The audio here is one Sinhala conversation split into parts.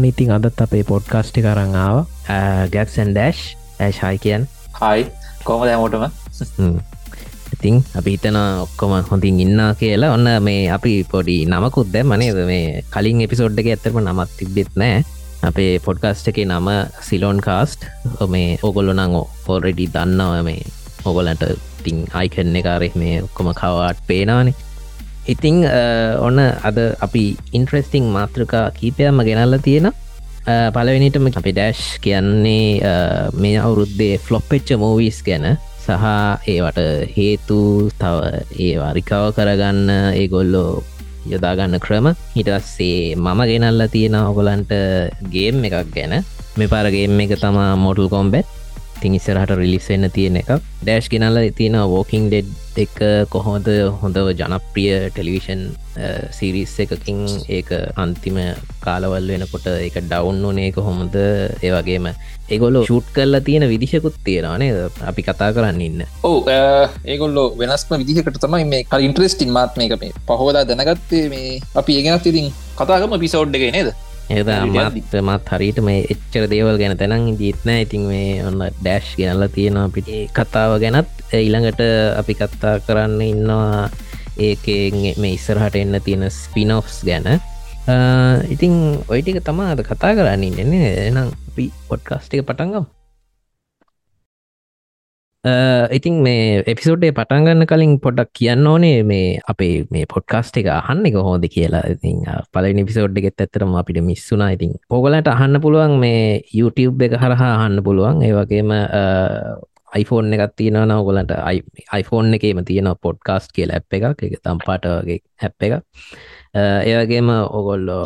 ඔන්න ඉතින් අදත් අපේ පොඩ්කාස්ටි කරංාව ගැක්සන් ඩෑශ් ඇශයි කියන් හයි කොම දැමෝටම ඉතින් අපි හිතන ඔක්කොම හොඳින් ඉන්නා කියලා. ඔන්න මේ අපි පොඩි නමකුත් දැ මනේද මේ කලින් එපිසෝඩ්ඩක ඇතරම නමත් තිබෙත් නෑ අපේ පොඩ්කාස්ට එක නම සිලෝන් කාස්ට් මේ ඔගොල්ලො නං පොරෙඩි දන්නාව මේ ඔගොලන්ට තිං අයිකන්න කාරෙක් මේ ඔක්කොම කවාට් පේනානේ ඉතිං ඔන්න අද අපි ඉන්ට්‍රෙස්ටිං මාතෘකා කීපයම ගෙනල්ල තියෙන පලවෙනිටම අපි ඩෑශ් කියන්නේ මේ අවුරුද්දේ ෆ්ලොප්පෙච්ච මෝවිස් ගැන. සහ ඒවට හේතු තව ඒ වරිකාව කරගන්න ඒගොල්ලෝ යොදාගන්න ක්‍රම. හිටස්සේ මම ගෙනල්ල තියෙන ඔගොලන්ට ගේම් එකක් ගැන. මෙ පාරගේම් එක තමා මොටල් කොම්බැත් ඉතින් ඉස්සරහට රිලිස්සෙන්න්න තියෙන එක ඩෑශ් ගෙනල්ල තියෙන වෝකින් ඩෙඩ් එක කොහොමද හොඳව ජනප්‍රිය ටෙලිවිෂන් සිරිස් එකකින් ඒක අන්තිම කාලවල් වෙනකොට එක ඩවුන් නේ කොහොමද? ඒවගේම ඒගොල්ලෝ ෂුට් කරලා තියෙන විදිශකුත් තියෙනවානේ අපි කතා කරන්න ඉන්න. ඕ ඒගොල්ලෝ වෙනස්ම විදිහකට තමයි මේ කල් ඉන්ට්‍රෙස්ටින් මාත්මය එක මේ පහෝදා දැනගත්තේ මේ අපි ඒගෙනත් ඉතින් කතාගම පිසෝඩ්ඩ නේද? ඒද මත් මත් හරිට මේ එච්චර දේවල් ගැන තැනන් දීත්න ඉතින් මේ ඔන්න ඩෑශ් ගැනල්ල තියෙනවා පිටි කතාව ගැනත් ඊළඟට අපි කත්තා කරන්න ඉන්නවා ඒක මේ ඉස්සරහට එන්න තියෙන ස්පිනොෆ්ස් ගැන. ඉතිං ඔයිටික තමාද කතා කරන්න ඉන්නන්නේ එනම් අපි පොඩ්කාස්ටික පටන්ගම් ඉතින් මේ එපිසෝඩ්ඩේ පටන්ගන්න කලින් පොඩක් කියන්න ඕනේ මේ අපේ මේ පොඩ්කාස්ට එක අහන්න එක හෝද කියලා. ඉතින් පලනි පිසෝඩ් එකෙත් ඇතරම අපිට මිස්සුනා ඉතින් ඕගලට අහන්න පුළුවන් මේ YouTube එක හරහා අහන්න පුළුවන්. ඒවගේම iPhoneෆෝන් එකත් තියෙනවන ඔගලන්ට iPhoneෆෝන් එකේම තියෙන පොඩ්කාස්ට කියල ඇ් එකක්. එක තම්පාට වගේ හැප් එක ඒවගේම ඔගොල්ලෝ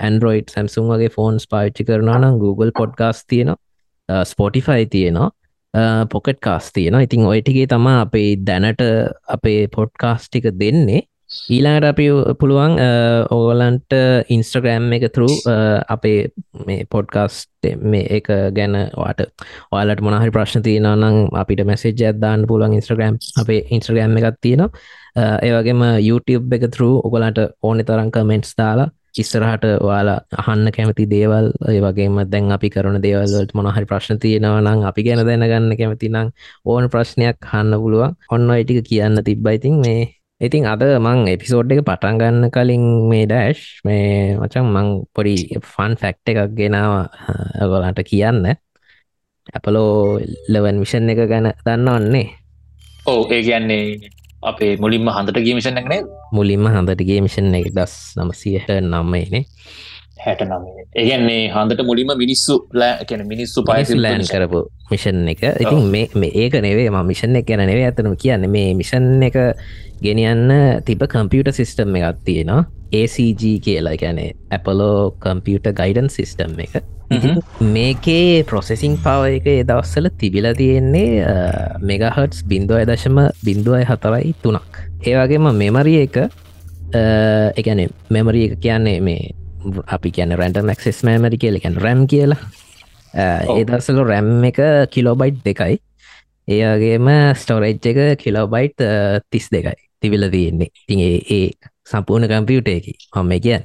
ඇන්ඩරෝයිඩ් සැම්සුම් වගේ ෆෝන්ස් පාච්චි කරනනම් Google පොඩ්කාස් තියෙනවා. ස්පොටිෆයි තියෙනවා. පොකට් කාස් තියෙන ඉතින් ඔයටිගේ තමා අපේ දැනට අපේ පොඩ්කාස්ටික දෙන්නේ. ඊලාට අපි පුළුවන් ඕගලන්ට ඉන්ස්ටග්‍රෑම් එක තුරු අපේ මේ පොඩ්කාස්ට මේ එක ගැන වාට ඔයාලට මොනහරි ප්‍රශ්න තියෙනනම් අපිට මැසේජ් ඇත්දාන්න පුළුවන් ඉන්ස්ට්‍රගෑම් අපේ ඉන්ස්ට්‍රගෑම් එකක් තියෙනවා. ඒවගේම YouTube එක තුරු ඔගලන්ට ඕනෙ තරං කමෙන්ට්ස් දාලා ඉස්සරහට ඔයාලා අහන්න කැමති දේවල් ඒ වගේම දැන් අපි කරන දේවල්වලට මොනහරි ප්‍රශ්න තියෙනවා නම් අපි ගැන දැනගන්න කැමති නම් ඕන ප්‍රශ්නයක් හන්න පුළුවන්. ඔන්න අයිටික කියන්න තිබ්බයිතින් මේ ඉතින් අද මං එපිසෝඩ් එක පටන් ගන්න කලින් මේ ඩෑශ් මේ මචන් මං පොඩි ෆන් ෆැක්ට එකක් ගෙනාව ගොලන්ට කියන්න. ඇපලෝ ලවන් විෂන් එක ගැන දන්න ඔන්නේ ඕ ඒ කියන්නේ අපේ මුලින්ම හන්දට ගේමිෂන් එකනේ මුලින්ම හන්දට ගේමිෂන් එක දස් නමසියට නම්මයිනේ හැට නම ඒගන්නේ හන්දට මුලින්ම මිනිස්සු ලෑ මිනිස්සු පයිසු ලෑන් කරපු මිෂන් එක. ඉතින් මේ ඒක නෙවේ ම මිෂන් එක ගැන නෙවේ ඇතනම කියන්න. මේ මිෂන් එක ගෙනියන්න තිබ කම්පියුට සිිස්ටම් එකක් තියෙනවා ACG කියලා. ගැනේ ඇපලෝ කම්පියුට ගයිඩන් සිිස්ටම් එක. මේකේ ප්‍රොසෙසිං පව එක දවස්සල තිබිල තියෙන්නේ මෙගහටස් බින්දුව දශම බින්දුවයි හතරයි තුනක්. ඒවගේම මෙමරිය එක එකන මෙමරිය එක කියන්නේ මේ අපි කියන රැන්ට මක්සෙස් මෑමරි කියල. එකැන රැම් කියලා. ඒදසල රැම් එක කිලෝබයිට් දෙකයි. ඒගේම ස්ටෝරේජ් එක කිලෝබයිට් තිස් දෙකයි තිබිල තියෙන්නේ. තින් ඒ සම්පූර්ණ කම්පියුට එක. හොම කියන්න.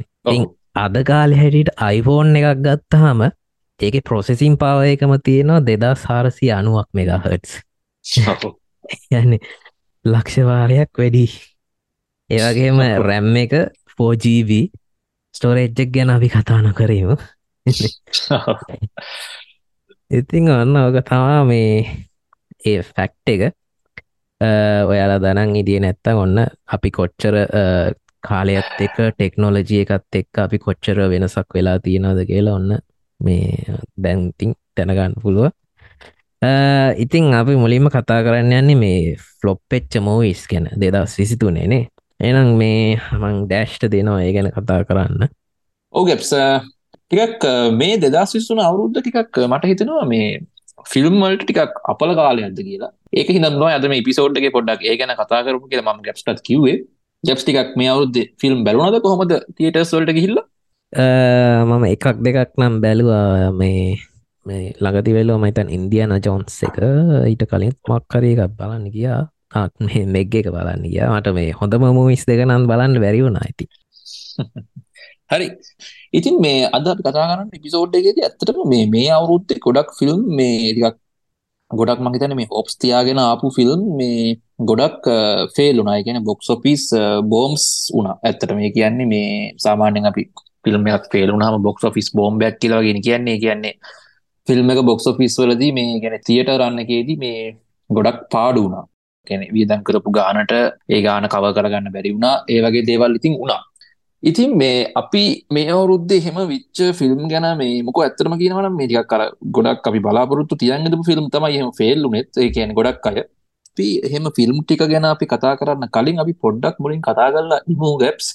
අද කාලෙ හැටියට අයිෆෝන් එකක් ගත්තහම ඒක ප්‍රොසෙසින් පාව එකම තියෙනවා දෙදා සාරසි අනුවක් මෙගහටස් යන්නේ ලක්ෂවාරයක් වැඩි. ඒවගේම රැම් එක 4GB ස්ටෝරේජ්ජක් ගැන අපි කතාන කරීම ඉතිං ඔන්න ඕක තමා මේ ඒ ෆැක්් එක. ඔයාලා දනන් ඉදිය නැත්තම් ඔන්න අපි කොච්චර කාලයත් එක ටෙක්නෝලජිය එකත් එක්ක අපි කොච්චර වෙනසක් වෙලා තියෙනද කියලා ඔන්න මේ දැන්තිං තැනගන්න පුළුව ඉතිං අපි මුලින්ම කතා කරන්න යන්නේ මේ ෆ්ලොප්පෙච්ච මෝවිස් ගැන දෙදස් විසිතුනේනේ එනම් මේ හමං ඩෑෂ්ට දෙනවා ඒ ගැන කතා කරන්න. ඕගෙප්ස ටිකක් මේ දෙදස් විස්සුන අවුරුද්ධ ටිකක් මට හිතනවා මේ ෆිල්ම්වලට ටිකක් අපල කාලයක්ද කියලා. ඒක හිදන්නවා ඇද මේ පිසෝඩ්ගේ පොඩ්ඩක් ඒ ගැන කතා කරපු කියලා ම ගැප්ටත් කිවේ ජැප්ස් ටිකක් මේ අවුද්ද ෆිල්ම් බැලුනද කොහොමද තියටස් වලට ගිහිල්ල? මම එකක් දෙකක් නම් බැලුවා. මේ මේ ළඟති වෙල්ලෝ මයිතන් ඉන්දියන ජොන්ස් එක. ඊට කලින් මක්කරය එකක් බලන්න ගියා. මෙග්ග එක බලන්න ගියා. මට මේ හොඳම මූවිස් දෙක නම් බලන්න බැරිවුණ ඇති හරි. ඉතින් මේ අද කතා කරන්න එපිසෝඩ් එකේදී ඇත්තටම මේ මේ අවුරුද්දේ ගොඩක් ෆිල්ම් මේ ටිකක් ගොඩක් මං හිතන්නේ මේ හොප්ස් තියාගෙන ආපු ෆිල්ම් මේ ගොඩක් ෆේල් වුණා. ඒ කියන්නේ බොක්ස් ඔෆිස් බෝම්ස් වුණා. ඇත්තට මේ කියන්නේ මේ සාමාන්‍යයෙන් අපි ෆිල්ම් එකක් ෆේල් වුණාම බොක්ස් ඔෆිස් බෝම්බයක් කියලා වගේ කියන්නේ. කියන්නේ ෆිල්ම් එක බොක්ස් ඔෆිස් වලදී මේ කියන්නේ තියටර් රන් එකේදී මේ ගොඩක් පාඩු වුණා. කියන්නේ වියදම් කරපු ගානට ඒ ගාන කව කරගන්න බැරි වුණා. ඒ වගේ දේවල් ඉතින් වුණා. ඉතින් මේ අපි මේ අවුරුද්දේ එහෙම විච්ච ෆිල්ම් ගැන මේ මොකෝ ඇත්තටම කියනවා නම් මේ ටිකක් අර ගොඩක් අපි බලාපොරොත්තු තියන් ඉඳපු ෆිල්ම් තමයි එහෙම ෆේල් උනේත් ඒ කියන්නේ ගොඩක් අය අපි එහෙම ෆිල්ම් ටික ගැන අපි කතා කරන්න කලින් අපි පොඩ්ඩක් මුලින් කතා කරලා ඉමු ගැප්ස්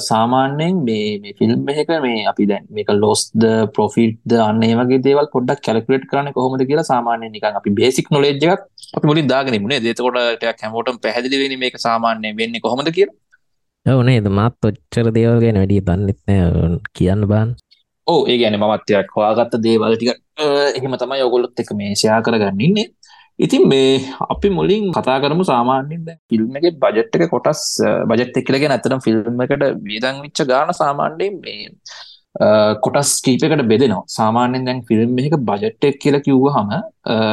සාමාන්‍යයෙන් මේ මේ ෆිල්ම් එක මේ අපි දැන් මේක ලොස්ද ප්‍රොෆිට්ද අන්න වගේ දේවල් පොඩ්ඩක් කැල්කුලේට් කරන්නේ කොහොමද කියලා සාමාන්‍යයෙන් නිකන් අපි බේසික් නොලෙජ් එකක් අපි මුලින් දාගෙන ඉමු නේද? එතකොට ටිකක් හැමෝටම පැහැදිලි වෙන්නේ මේක සාමාන්‍යයෙන් වෙන්නේ කොහොමද කියලා. ඕනේ මාත් ඔච්චර දේවල් ගැන වැඩිය දන්නෙත් නෑ. කියන්න බාන් ඕ ඒ ගැන මත්යක් හොයාගත්ත දේවල් ටික එහෙම තමයි ඔගොල්ලොත් එක මේ ෂයා කරගන්න ඉන්නේ ඉතින් මේ අපි මුලින් කතා කරමු සාමාන්‍යයෙන් දැන් ෆිල්ම් එකේ බජට් එක කොටස් බජට් එක කියලා කියන ඇත්තටම ෆිල්ම් එකට වියදම් වෙච්ච ගාණ සාමාන්‍යයෙන් මේ කොටස් කීපකට බෙදෙනවා සාමාන්‍යයෙන් දැන් ෆිල්ම් එකක බජට් එක කියලා කිව්වහම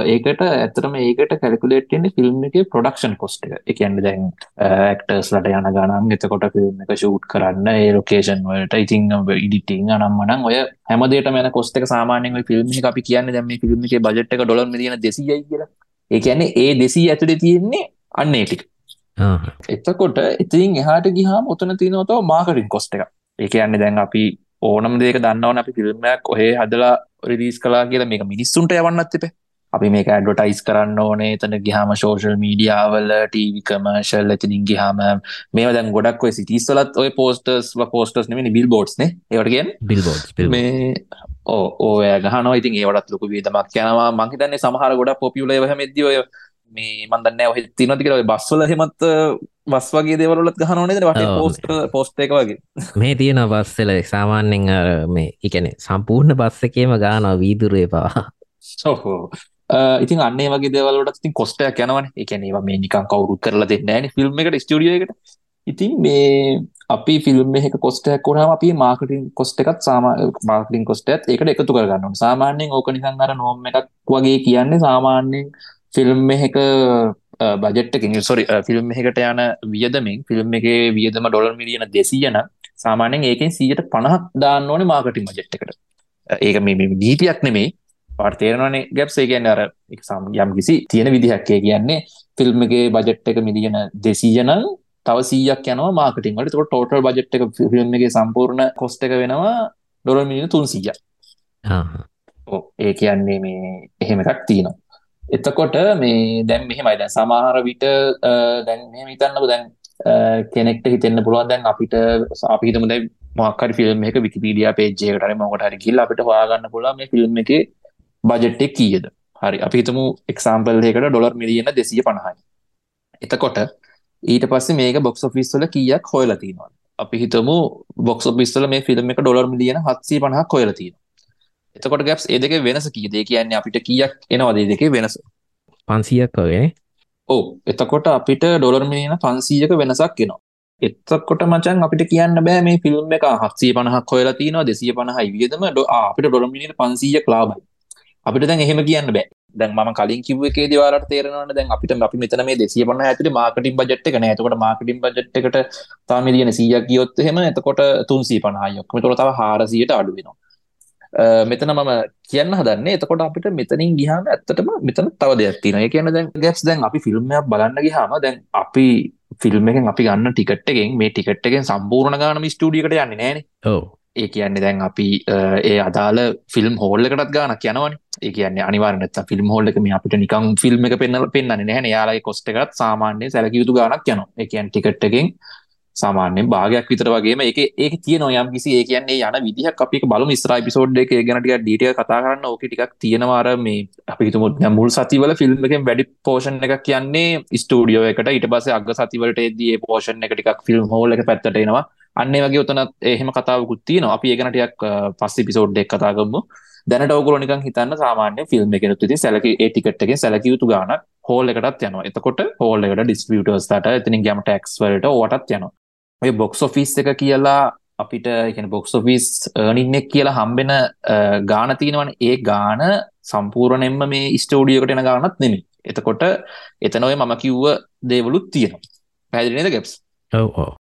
ඒකට ඇත්තටම ඒකට කැල්කුලේට් වෙන්නේ ෆිල්ම් එකේ ප්‍රොඩක්ෂන් කොස්ට් එක. ඒ කියන්නේ දැන් ඇක්ටර්ස්ලට යන ගණන් එතකොට ෆිල්ම් එක ෂූට් කරන්න ඒ ලොකේෂන් වලට ඉතින් එඩිටිං අනම්මනම් ඔය හැම දෙයකටම යන කොස්ට් එක සාමාන්‍යයෙන් ඔය ෆිල්ම් එක අපි කියන්නේ දැන් මේ ෆිල්ම් එකේ බජට් එක ඩොලර් මිලියන 200යි කියලා. ඒ කියන්නේ ඒ 200 ඇතුලේ තියෙන්නේ අන්න ටික. එතකොට ඉතින් එහාට ගියාම උතන තියෙනවා තව මාකටිං කොස්ට් එක. ඒ කියන්නේ දැන් අපි ඕනම දෙක දන්නවන අපි ෆිල්ම්මයක් ඔහේ හදලා රිදීස් කලා කියලා මේක මිනිස්සුන්ට යවන්නත් එපේ අපි මේක ඇඩ්වටයිස් කරන්න ඕනේ. තන ගහම ශෝෂල් මීඩියාවල ටීවි කමර්ශල් ඇතිනින් ගහම මේ දැන් ගොඩක් ඔය සිටිස්වලත් ඔය පෝස්ටර්ස් පෝස්ටර්ස් නෙමනි බිල් බෝඩ්ස්නේ ඒවටගෙන් බිල් මේ ඕ ඕය ගහන ඉතින් ඒවටත් ලොකු වීදමක් යනවා. මංහිතන්නේ සමහර ගොඩ පොපියුල හමෙද ඔය මේ මන්දන්න ඔහ තිනති කියල බස්වල හෙමත් බස් වගේ දෙවලත් ගහනනේ වට පෝස්ට පෝස්ට එක වගේ. මේ තියෙන බස්සල සාමාන්‍යෙන් මේ එකන සම්පූර්ණ බස්ස එකේම ගාන වීදුරේ පවා සෝහෝ ඉතින් අන්නේ වගේ දෙවලට ඉතින් කොස්ටයක් යනවන. එකනේවා මේ නිකන් කවුරුත් කරලා දෙන්න න ෆිල්ම් එකට ස්ටිය එකට. ඉතින් මේ අපි ෆිල්ම් එක කොස්ටයක් කොනම අපි මාර්කටින් කොස්ට එකත් සාම මාර්කටින් කොස්ටත් එකට එකතු කරගන්න සාමාන්‍යෙන් ඕක නිකන් අර නොම් එකක් වගේ කියන්නේ සාමාන්‍යෙන් ෆිල්ම් එක බජට්කින් සොරි ෆිල්ම් එකට යන වියදමින් ෆිල්ම් එක වියදම ඩොලර් මිලියන දෙසියන සාමානෙන් ඒකෙන් සීයට පණහක් දාන්න ඕනේ මාකටින් මජට් එකට. ඒක මේ දීපයක් නෙමේ පර්තේරනනේ ගැප්සේ කියන්න අර සම් යම් කිසි තියෙන විදිහක්කේ කියන්නේ ෆිල්ම් එක බජට් එක මිලියන දෙසීයන තව සීයක් යනවා මාකටින් වලට. ටෝටල් බජට් එක ෆිල්ම් එක සම්පූර්ණ කොස්ට එක වෙනවා ඩොර මිලියන තුන් සීය ඒ කියන්නේ මේ එහෙම එකක් තියෙනවා. එතකොට මේ දැන් මෙහෙමයි. දැන් සමහර විට දැන් මෙහෙම හිතන්නකෝ දැන් කෙනෙක්ට හිතෙන්න පුළුවන් දැන් අපිට අපි හිතමු දැන් මොකක් හරි ෆිල්ම් එකක විකිපීඩියා පේජ් එකකට හරි මොකට හරි ගිහලා අපිට හොයාගන්න පුළුවන් මේ ෆිල්ම් එකේ බජට් එක කීයද? හරි. අපි හිතමු එක්සාම්පල් එකකට ඩොලර් මිලියන 250යි එතකොට ඊට පස්සේ මේක බොක්ස් ඔෆිස් වල කීයක් හොයලා තියෙනවා අපි හිතමු බොක්ස් ඔෆිස් වල මේ ෆිල්ම් එක ඩොලර් මිලියන 750ක් හොයලා තියෙනවා. එතකොට ගැප්ස් ඒ දෙක වෙනස කීදේ කියන්නේ අපිට කියක් එනවාද දෙක වෙනස? පන්සියක් වගේ ඕ එතකොට අපිට ඩොලර් මිලියන පන්සීයක වෙනසක් එනවා. එතකොට මචන් අපිට කියන්න බෑ මේ ෆිල්ම් එක හත්සේ පනහක් හොයලා තිනවා දෙසිය පනහයි වියදම අපිට ඩොලර් මිලියන පන්සීයක් ලාබයි අපිට දැන් එහෙම කියන්න බෑ දැන් ම කලින් කිව එක දවාලට තේරනවන දැන් අපිට අපි මෙතන මේ දෙසිය පන ඇතුට මාකටින් බජට් එක නෑතකොට මාකටින් බජට් එකට තාමිලියන සීයක් ගියොත් හෙම එතකොට තුන්සී පනහයොක්ම තොර තව හාරසියට අඩුවෙනවා මෙතන මම කියන්න හදන්නේ එතකොට අපිට මෙතනින් ගිහාම ඇත්තටම මෙතන තව දෙයක් තියෙනවා. ඒ කියන්නේ දැන් ගැස් දැන් අපි ෆිල්ම් එකක් බලන්න ගියාම දැන් අපි ෆිල්ම් එකෙන් අපි ගන්න ටිකට් එකෙන් මේ ටිකට් එකෙන් සම්පූර්ණ ගානම ස්ටුඩියෝ එකට යන්නේ නැහනේ. ඔව්. ඒ කියන්නේ දැන් අපි ඒ අදාළ ෆිල්ම් හෝල් එකටත් ගානක් යනවනේ. ඒ කියන්නේ අනිවාර්යෙන් නැත්තම් ෆිල්ම් හෝල් එක මේ අපිට නිකන් ෆිල්ම් එක පෙන්වන්න පෙන්වන්නේ නැහැනේ. යාලගේ කොස්ට් එකත් සාමාන්‍යයෙන් සැලකිය යුතු ගානක් යනවා. ඒ කියන්නේ ටිකට් එකෙන් සාමාන්‍යෙන් භාගයක් විතර වගේම එක ඒක තියෙනවා යම් කිසි ඒ කියන්නේ යන විදිහක් අපි බලමු ඉස්සරහ එපිසෝඩ් එකේ ගැන ටිකක් ඩීටේල් කතා කරන්න ඕකේ ටිකක් තියෙනවා අර මේ අපි හිතමු මුල් සතිවල ෆිල්ම් එකෙන් වැඩි පෝෂන් එකක් කියන්නේ ස්ටුඩියෝ එකට ඊට පස්සේ අග සතිවලට එද්දී ඒ පෝෂන් එක ටිකක් ෆිල්ම් හෝල් එක පැත්තට එනවා අන්න ඒ වගේ උතනත් එහෙම කතාවකුත් තියෙනවා. අපි ඒ ගැන ටිකක් පස්සේ එපිසෝඩ් එක කතා කරමු. දැනට ඔයගොල්ලෝ නිකන් හිතන්න සාමාන්‍ය ෆිල්ම් එකෙනුත් ඉතින් සැලකි ඒ ටිකට් එකෙන් සැලකිය යුතු ගාණක් හෝල් එකටත් යනවා. එතකොට හෝල් එකට ඩිස්ට්‍රිබියුටර්ස්ලාට එතනින් ගියම ටැක්ස් වලට ඕවටත් යනවා. ඔය බොක්ස් ඔෆිස් එක කියලා අපිට එකන බොක්ස් ෆිස් නින්නෙක් කියලා හම්බෙන ගාන තියෙනවන. ඒ ගාන සම්පූර්ණයෙන්ම මේ ස්ටෝඩියකට එන ගානත් නෙමි එතකොට එතනොය මම කිව්ව දේවලුත් තියෙනවා. පැදිනද ගැප්ස් ඔව ඕ හරි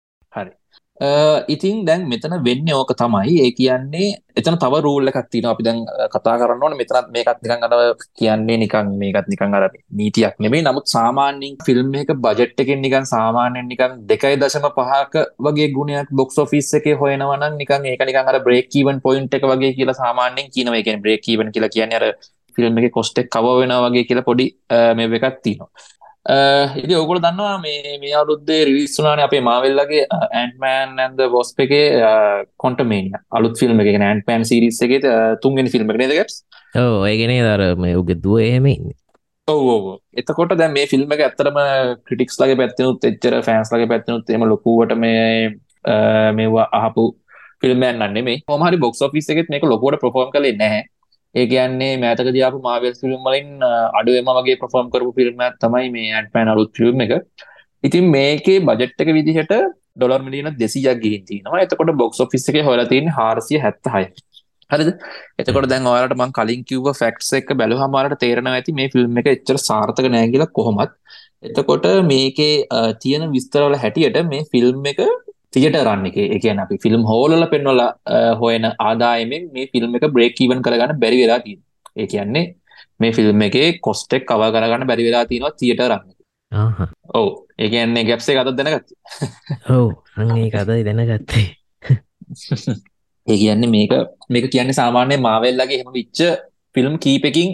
ඉතින් දැන් මෙතන වෙන්න ඕක තමයි. ඒ කියන්නේ එතන තව රූල්ල එකක්තින අපි දැන් කතා කරන්න ඕන මෙතනත් මේකත් නිකන් අර කියන්නේ නිකන් මේකත් නිකන් අර නීතියක් නෙමේ නමුත් සාමාන්‍යින් ෆිල්ම් එක බජට් එකෙන් නිකන් සාමාන්‍යෙන් නිකන් දෙකයි දශම පහක වගේ ගුණයක් බොක්ස් ෆිස් එක හොයනවන නිකන් ඒක නිකන් අර බ්‍රේක්කීවන් පොයින්ට් එක වගේ කියලා සාමාන්‍යෙන් කියනව. එක බ්‍රේක්කීවන් කියලා කියන්න අර ෆිල්ම් එක කොස්ටෙක් කව වෙන වගේ කියලා පොඩි මේ එකක් තිනවා ඉදි ඔකුල දන්නවා මේ මේ අවුද්දේ රිවිස්සුනාන අපේ මාවෙල්ලගේ ඇන්මෑන් ඇන්ද බොස්ප එක කොන්ටමේනිය අලුත් ෆිල්ම් එක ඇන් පෑන් සිරිස් එක තුන්ගෙන ෆිල්ම් නේද ගැප් ඕ ඒගෙන දර මේ උගෙ දුව එහෙම ඉන්න. ඔවෝ එතකොට දැ මේ ෆිල්ම් එක ඇත්තරම ක්‍රටික්ස් ලගේ පැත්තිනුත් එච්චර ෆෑන්ස් ලගේ පැත්තිනුත් එම ලොකුවට මේ මේවා අහපු ෆිල්ම්මයන් න්නේ මේ හොමහරි බොක්ස් ෆිස් එකෙත් මේක ලොකොට ප්‍රෆෝම් කලේ නැහැ ඒ කියන්නේ මෑතක දයාපු මාවල් ෆිල්ම් වලින් අඩුවම වගේ ප්‍රෆෝම් කරපු ෆිල්ම් තමයි මේ ඇන්ට්මෑන් අලුත් ෆිල්ම් එක. ඉතින් මේකේ බජට් එක විදිහට ඩොලර් මිලියන දෙසියක් ගිහින් තිනවා එතකොට බොක්ස් ඔෆිස් එකේ හොයලා තියෙන්නේ 476 හරිද? එතකොට දැන් ඔයාලට මම කලින් කිව්ව ෆැක්ට්ස් එක බැලුවම ඔයාලට තේරෙනවා ඇති මේ ෆිල්ම් එක එච්චර සාර්ථක නෑ කියලා කොහොමත්. එතකොට මේකේ තියෙන විස්තරවල හැටියට මේ ෆිල්ම් එක තියට රන්න එක. එකන අපි ෆිල්ම් හෝලල පෙන්වල හොයන ආදායමෙන් මේ ෆිල්ම් එක බ්‍රේක් ීවන් කරගන්න බැරි වෙලා තිය ඒ කියන්නේ මේ ෆිල්ම් එක කොස්ටෙක් කව කරගන්න බැරි වෙලා තියෙනවා තියට රන්න ඔවු. ඒ කියන්නේ ගැප්සේ අතත් දැනගත් ඔවු. අගේ කතයි දැනගත්තේ. ඒ කියන්නේ මේක මේක කියන්නේ සාමාන්‍ය මාවෙල්ලගේ හෙම විච්ච ෆිල්ම් කීපකින්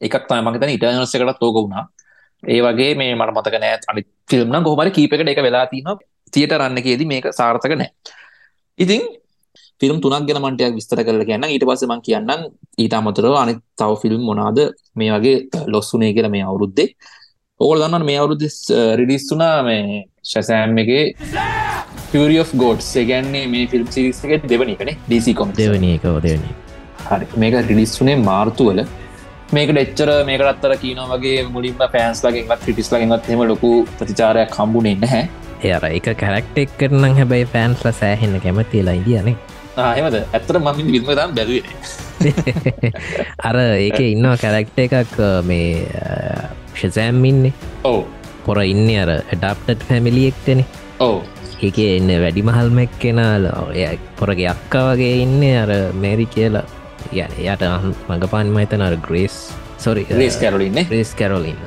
එකක් තම මගතන ඉටනස්සකටත් තෝක වුණා. ඒ වගේ මේ මට මතක නෑ. අනි ෆිල්ම් ගොමට කීපකට එක වෙලා තිනවා තියට රන්නකේදී මේක සාර්ථක නෑ ඉතින් ෆිල්ම් තුනක් ගැන මන්ටයක් විස්තර කරල කියන්න ඊට පස්ස මං කියන්න ඊට අමතරව අනි තව ෆිල්ම් මොනාද මේ වගේ ලොස්සුනේ කියල මේ අවුරුද්දේ. ඕල් දන්න මේ අවුරුදු රිඩිස් වුනා මේ ශසෑම් එක ිය ගෝඩ් සගන්නේ මේ ෆිල්ම් සිරිස් එක දෙවනි කනේ ඩීසි කොම් දෙවනි හරි. මේක රිඩිස් වුනේ මාර්තුවල මේක එච්චර මේක අත්තර කියනෝ වගේ මුලින්ම පෑන්ස් ලගෙන්වත් ටිස් ලගෙන්වත් හෙම ලොකු ප්‍රතිචාරයක් කම්බුණේ නැහැ එයර එක කැරක්ටෙක් කරනම් හැබැයි ෆෑන්ස්ල සෑහෙන්න කැමතිලා ඉදියනේ ආහෙමද ඇත්තර මම විල්ම දම් බැලුවේ අර ඒක ඉන්නවා කැරක්ට එකක් මේ ෂසෑම් ඉන්නේ. ඕ පොර ඉන්න අර ඩප්ටඩ් ෆැමිලියෙක්ටනේ ඕ ඒක එන්න වැඩිමහල්මැක් කෙනාල පොරගේ අක්කා වගේ ඉන්න අර මේරි කියලා. යන යට මඟ පාන් මහිතන අර Grace sorry Reese Carolina Reese Carolina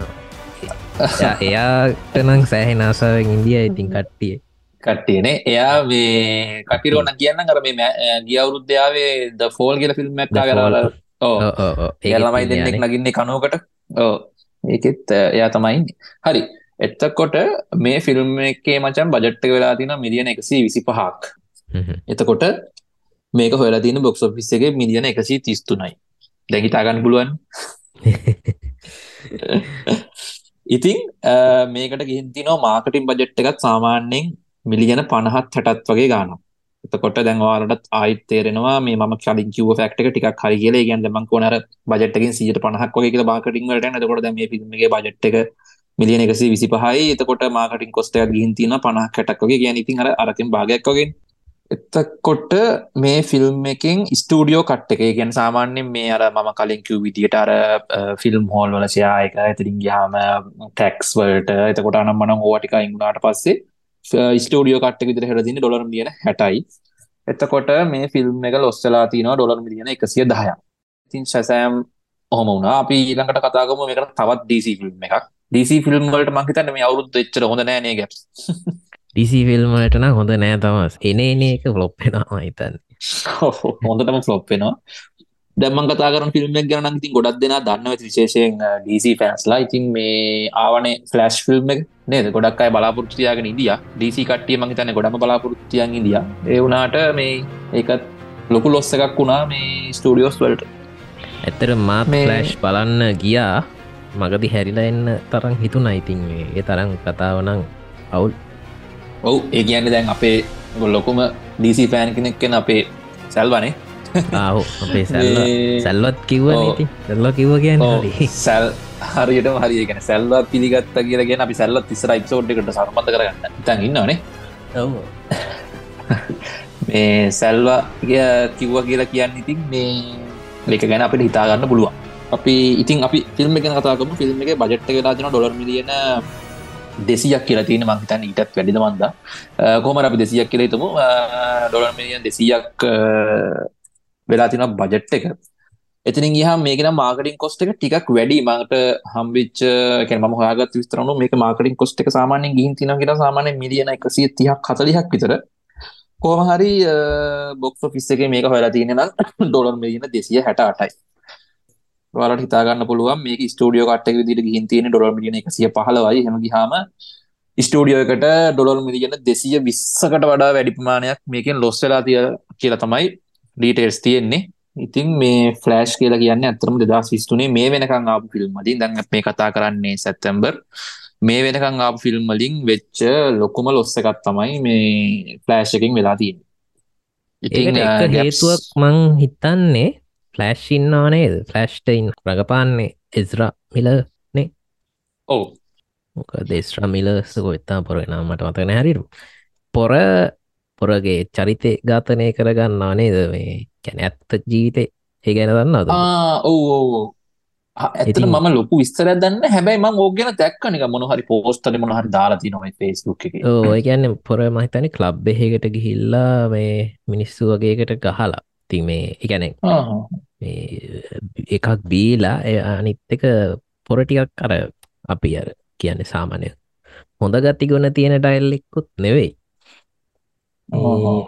එයාට නං සෑහෙන ආසාාවෙන් ඉන්දිය ඉතින් කට්ටිය. කට්ටියනේ එයා මේ කටිරෝන කියන්න කර මේ ගියවුරුද්‍යාවේ ද ෆෝල් කියල ෆිල්ම් ඇක්තා කරල ඒ ළමයි දෙන්නෙක් නගින්නේ කනුවකට ඕ ඒකෙත් එයා තමයින්න හරි. එත්තකොට මේ ෆිල්ම් එකේ මචන් බජට්ට වෙලා තින මිලියන එකසි විසි පහක් එතකොට මේක හොල තින බොක්ස් ෆිස් එක මිලියන එකසි තිස්තුනයි දැහිතාගන්න පුළුවන් ඉතින් මේකට ගිහින්තිනෝ මාකටින් බජට් එකත් සාමාන්‍යයෙන් මිලියන පණහත් හැටත් වගේ ගාන එතකොට දැන්වාලට ආයිත් තේරෙනවා මේ ම කලින් කිව ෆක්ට එක ටික් හරි කියල. ගැන් ම කොනර බජට්කින් සිට පහක් වගේ කියලා බාකටින් වලට එතකොට මේ ෆිල්ම්ගේ බජට් එක මිලියන එකසි විසි පහයි. එතකොට මාකටින් කොස්ටයක් ගිහින්තින පනහ කැටක් වගේ. ගැන ඉතින් අර අරකින් භාගයක් වගේ. එතකොට මේ ෆිල්ම් එකින් ස්ටඩියෝ කට් එක. ගැන් සාමාන්‍යෙන් මේ අර මම කලින් කිව් විදිට අර ෆිල්ම් හෝල් වල සයායක ඇතිරින් ගහම ටැක්ස් වලට. එතකොට අනම් මනම් ඕටික ඉංගුණට පස්සේ ස්ටඩියෝ කට්ට විදිර හරදින්න ඩොලර් මිලියන හැටයි. එතකොට මේ ෆිල්ම් එක ලොස්සලා තින ඩොලර් මිලියන එකසිය දහය ඉතින් ශසෑම් ඔහොම වුණා. අපි ඊළඟට කතාගම මේකට තවත් ඩීසි ෆිල්ම් එකක්. ඩීසි ෆිල්ම් වලට මහිතන්න මේ අවුරුත් එච්චර හොඳ නෑනේ ගැප් ඩිසි ෆිල්ම්මටන හොඳ නෑ තමස් එන එන එක ෆලොප්පෙනවා හිතන්න. හොඳටම ෆලොප් වෙනවා. දැම්මන් කතාරන ෆිල්ම් ගැන ඉතින් ගොඩක් දෙෙන දන්න විශේෂයෙන් ඩීසි ෆෑන්ස්ලා ඉතින් මේ ආවනේ ෆලස්් ෆිල්ම් නේද? ගොඩක් අයි බලාපොරත්තියාගෙන ඉදිය. ඩීසි කට්ටිය මහිතන්න ගොඩම බලාපොරත්තියන් ඉදිය. ඒ වුනාට මේ ඒකත් ලොකු ලොස්ස එකක් වුණා මේ ස්ටඩියෝස් වලට. ඇත්තර මාත් ලෑශ් බලන්න ගියා. මගදි හැරිලා එන්න තරම් හිතුන ඉතින් ඒ තරම් කතාවනං අවුල් ඔවු ඒ කියන්න දැන් අපේ ගොල්ලොකුම ඩීසි පෑන් කෙනෙක්කෙන අපේ සැල්වනේ. අපේ සැල්ලොත් කිව්ව සැල්ල කිව්ව කියන්න සැල් හරියට හරි. ගැන සැල්වත් පිළිගත්ත කියලගෙන අපි සැල්ලත් තිස්සර ඉක්සෝඩ්කට සම්බඳ කරගන්න. තන් ඉන්නනේ මේ සැල්වා කිව්ව කියලා කියන්න ඉතින් මේ ලෙක ගැන අපට හිතාගන්න පුළුවන්. අපි ඉතින් අපි ෆිල්ම් එක කතාකම ෆිල්ම් එක බජට්ට වෙලාතින ඩොලර් මිලියන දෙසියක් කියලා තියෙන මංහිතන් ඊටත් වැඩිද මන්ද කොමර අපි දෙසියක් කියල තුමු ඩොලර් මිලියන් දෙසියක් වෙලා තින බජට් එක. එතිනින් ගහ මේකන මාකටින් කොස්ට එක ටිකක් වැඩි. මට හම්බිච් කැම හගත් විස්තරනු මේක මාකටින් කොස්ට එක සාමානෙන් ගින් තින කියෙන සාමානය මිලියන එකසිය තියක් කතලිහක් විතර. කෝම හරි බොක්ස් ෆිස් එක මේක හොලා තියෙන ඩොලර් මිලියන දෙසිය හැට අටයි වලට හිතාගන්න පුළුවන් මේක ස්ටඩියෝ කට්ට විදිට ගින් තියෙන ඩොලර් මිලියන එකසිය පහලවයි හෙම ගහම ස්ටඩියෝ එකට ඩොලර් මිලියන දෙසිය විස්සකට වඩා වැඩිපමානයක් මේකෙන් ලොස්සලා තිය කියලා තමයි ඩීටේල්ස් තියෙන්නේ. ඉතින් මේ ෆලෑශ් කියලා කියන්න ඇතරම දෙදා විස්තුනේ මේ වෙනකං ආපු ෆිල්ම් මලින් දැන් මේ කතා කරන්නේ සැත්තැම්බර් මේ වෙනකං ආපු ෆිල්ම් මලින් වෙච්ච ලොකුම ලොස්ස එකත් තමයි මේ ෆලෑශ් එකින් වෙලා තියෙන ඉතින් හේතුවක් මං හිතන්නේ ෆලෑශ් ඉන්නවානේද ෆලෑශ්ටයින් රඟපාන්නේ එස්රා මිලනේ ඔවු. මොක දෙස්්‍රා මිලස් ගොත්තා පොරෙන මට මතන හැරිරු පොර පොරගේ චරිතය ඝාතනය කරගන්නා නේද? මේ කැන ඇත්ත ජීවිතේ. ඒ ගැන දන්නද ඔවු ඇතන මම ලොකු විස්තර දන්න හැබැයි ම ඕගෙන දැක්කනික මොනහරි පෝස්ටල මොනහරි දාලාති නොම ෆෙස්බුක් එක. ඕ ගැන්න පොර මහිතනි කලබ් එහෙකට ගිහිල්ලා මේ මිනිස්සු වගේකට ගහලා ති මේ එකැනෙ එකක් බීලා අනිත් එක පොරටිකක් අර අපි අර කියන්නේ සාමානය හොඳ ගති ගොන තියෙන ඩයිල්ලෙක්කුත් නෙවෙයි.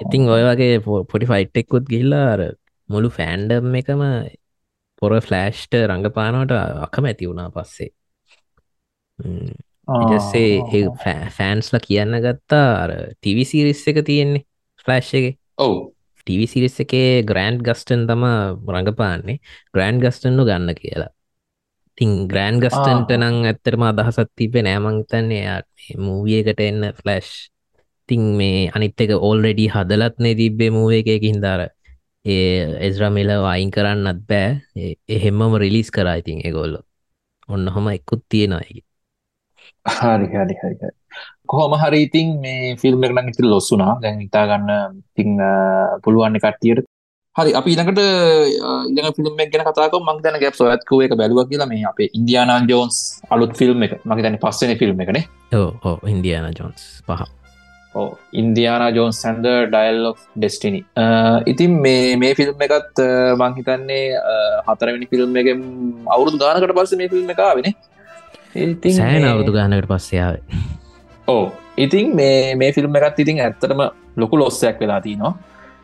ඉතින් ඔය වගේ පොඩි ෆයිට් එක්කුත් ගිල්ලාර මුළු ෆෑන්ඩම් එකම පොර ෆලෑෂ්ට රඟපානවට අකම ඇති වුණා පස්සේ. ඉටස්සේ ෆෑන්ස්ල කියන්න ගත්තා අර ටිවිසිරිස් එක තියෙන්නේ ෆලෑෂ් එක. ඔවු ටිවිසිරිස් එකේ ග්‍රෑන්ඩ් ගස්ටන් තම රඟපාන්නේ. ග්‍රෑන්ඩ් ගස්ටන්නු ගන්න කියලා. තින් ග්‍රෑන්් ගස්ටන්ට නං. ඇත්තරම අදහසත් තිබෙ නෑමංතන්නේ එයාට මූවියකට එන්න ෆලෑෂ් තින් මේ අනිත් එක ඕල්රෙඩි හදලත්නේ තිබ්බේ මූව එකකින් දාර ඒ එස්රමිල වයින් කරන්නත් බෑ. එහෙම්මම රිලිස් කරා ඉතින් එගොල්ල ඔන්න හොම එක්කුත් තියෙනයි හරි හරි හරි කොහොම හරි ඉතින් මේ ෆිල්ම් එක නම් ඉතින් ලොස් වුණා. දැන් හිතා ගන්න ඉතින් පුළුවන් කට්ටියට හරි අපි ඊළඟට ඊළඟ ෆිල්ම් එක ගැන කතා කරමු. මම දැන් ගැප්ස් ඔයත් කිව්ව එක බැලුවා කියලා මේ අපේ ඉන්ඩියානා ජෝන්ස් අලුත් ෆිල්ම් එක. මම හිතන්නේ පස්වෙනි ෆිල්ම් එකනේ ඕ ඕ ඉන්ඩියානා ජෝන්ස් පහ. Indiana Jones and dial of destiny ඉතින් මේ මේ ෆිල්ම් එකත් මංහිතන්නේ හතරවෙනි ෆිල්ම් එක අවුරුදු ගානකට පස්ස මේ ෆිල්ම් එකවෙන සෑන අවුරුදු ගානකට පස්සයාව ඕ ඉතින් මේ මේ ෆිල්ම් එකත් ඉතින් ඇත්තටම ලොකු ලොස්සයක් වෙලා තිනවා.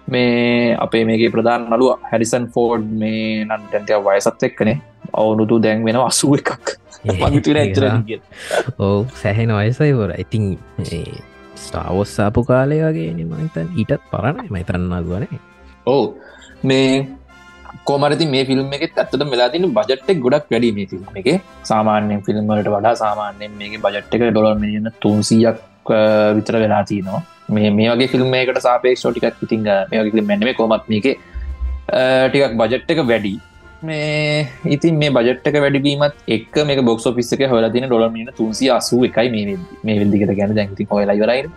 මේ අපේ මේගේ ප්‍රධාන නලුව හැඩිසන් ෆෝඩ් මේ නන් ටැන්තිය වයසත් එක්කනේ. අවුනුතු දැන් වෙන අසුව එකක්. මගතුර ඇතර ඕ සැහෙන වයසයි වර. ඉතින් ස්ටාවස්සාපු කාලය වගේ මතන් ඊටත් පරණ මතරන්නාගුවන ඕ මේ කෝමරති මේ ෆිල්ම් එක ඇත්තට මෙලාතින බජට්ක් ගොඩක් වැඩි මේ ෆිල්ම් එක. සාමාන්‍යෙන් ෆිල්ම්මට වඩා සාමාන්‍යෙන් මේ බජට් එක ඩොලර් මිලියන තුන්සියක් විතර වෙලා තියනවා. මේ මේ වගේ ෆිල්ම් එකට සාපේක්ෂෝ ටිකක් ඉතිං මේ වගේ මෙන්නම කොමත් මේක ටිකක් බජට් එක වැඩි. මේ ඉතින් මේ බජට්ක වැඩිවීමත් එක් මේ බොක්ස් ෆිස් එක හොල තින ඩොල මින තුන්සි අසු එකයි මේ මේ වෙදිකට ගැන දැති හොලා ඉවරයි.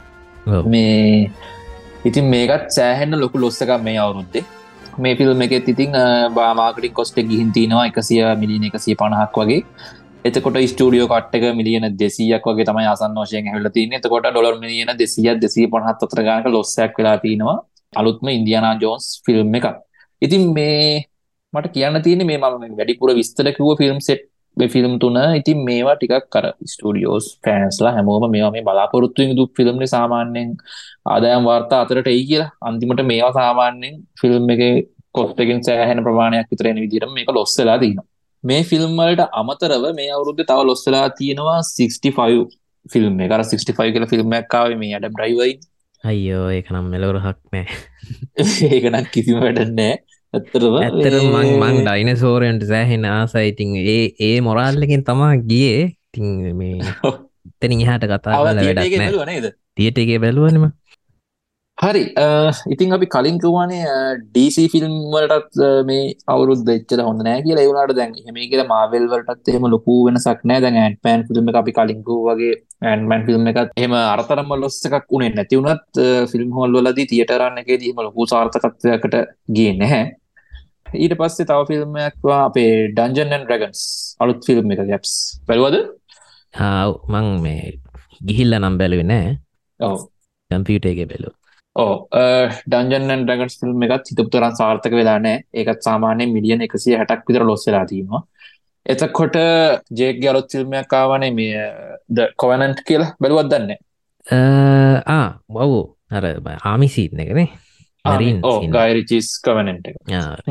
මේ ඉතින් මේකත් සෑහෙන්න ලොකු ලොස්සක මේ අවුරුද්දේ මේ ෆිල්ම් එක ඉතින් බාමාකටින් කොස්ට ගිහින් තිනවා එකසිය මිලියන එකසිය පණහක් වගේ. එතකොට ස්ටඩියෝ කට්ක මිලියන දෙසියක් වගේ තමයි අසන් වශයෙන් හැල තින එතකොට ඩොලර් මිලියන දෙසිය දෙසී පහත් අතර ගානක ලොස්සයක් වෙලා තිනවා අලුත්ම ඉන්දියනා ජෝන්ස් ෆිල්ම් එක ඉතින් මේ මට කියන්න තියෙන මේ මම වැඩිපුර විස්තරකිව ෆිල්ම් සෙට් ෆිල්ම් තුන ඉතින් මේවා ටිකක් කර ස්ටඩියෝස් ෆෑන්ස්ලා හැමෝම මේවා මේ බලාපොරොත්තුව දුක් ෆිල්ම්න සාමාන්‍යයෙන් ආදායම් වාර්තා අතරට එයි කියලා. අන්තිමට මේවා සාමාන්‍යයෙන් ෆිල්ම් එක කොස්ටකින් සෑහෙන ප්‍රමාණයක් විතරෙන විදිරම මේක ලොස්සලා තිනවා මේ ෆිල්ම්වලට අමතරව මේ අවුරුද්ධ තව ලොස්සලා තියෙනවා 65 ෆිල්ම් එකර 65 කියල ෆිල්ම් එකකාව මේ අඩම් ්‍රයිවයි අයියෝ ඒක නම් මෙලවරහක් නෑ. ඒකනක් කිසිම වැඩන්නෑ ඇත්තරම ඇත්තර මං මං ඩයින සෝරයන්ට සෑහෙන ආසයිඉතින් ඒ ඒ මොරාල්ලකින් තමා ගියේ. තින් මේ එතනින් එහාට කතා වැඩක් තියට එකේ බැලුවනම හරි. ඉතින් අපි කලින් කිව්වානේ ඩීසි ෆිල්ම් වලටත් මේ අවුරුද්ද එච්චර හොඳ නෑ කියලා. ඒ වුණාට දැන් එහෙම කියලා මාවෙල් වලටත් එහෙම ලොකු වෙනසක් නෑ දැන් ඇන්ට්මෑන් ෆිල්ම් එක අපි කලින් කිව්වා වගේ ඇන්ට්මෑන් ෆිල්ම් එකත් එහෙම අරතරම්ම ලොස් එකක් උනේ නැති වුණත් ෆිල්ම් හෝල් වලදී තියටර් එකේදී එහෙම ලොකු සාර්ථකත්වයකට ගියේ නැහැ ඊට පස්සේ තව ෆිල්ම් එකක් අපේ ඩන්ජන් ඇන් ඩ්‍රැගන්ස් අලුත් ෆිල්ම් එක ගැප්ස් බැලුවද? මං මේ ගිහිල්ල නම් බැලුවේ නෑ. ඔව්. කම්පියුට එක බැලු ඕ ඩන්ජන් ඩගන්ස් ෆිල්ම් එකත් හිතපුතරන් සාර්ථක වෙලා නෑ. ඒකත් සාමානය මිලියන එකසිය හැටක් විතර ලොස් වෙලා තියෙනවා. එතකොට ජේක් ගලොත් ෆිල්ම්යක් ආවනේ මේ ද කොවනන්ට් කියලා. බැලුවත් දන්න? ආ බව් අර ආමිසීත් මරින් ගයිරිචිස් කවනට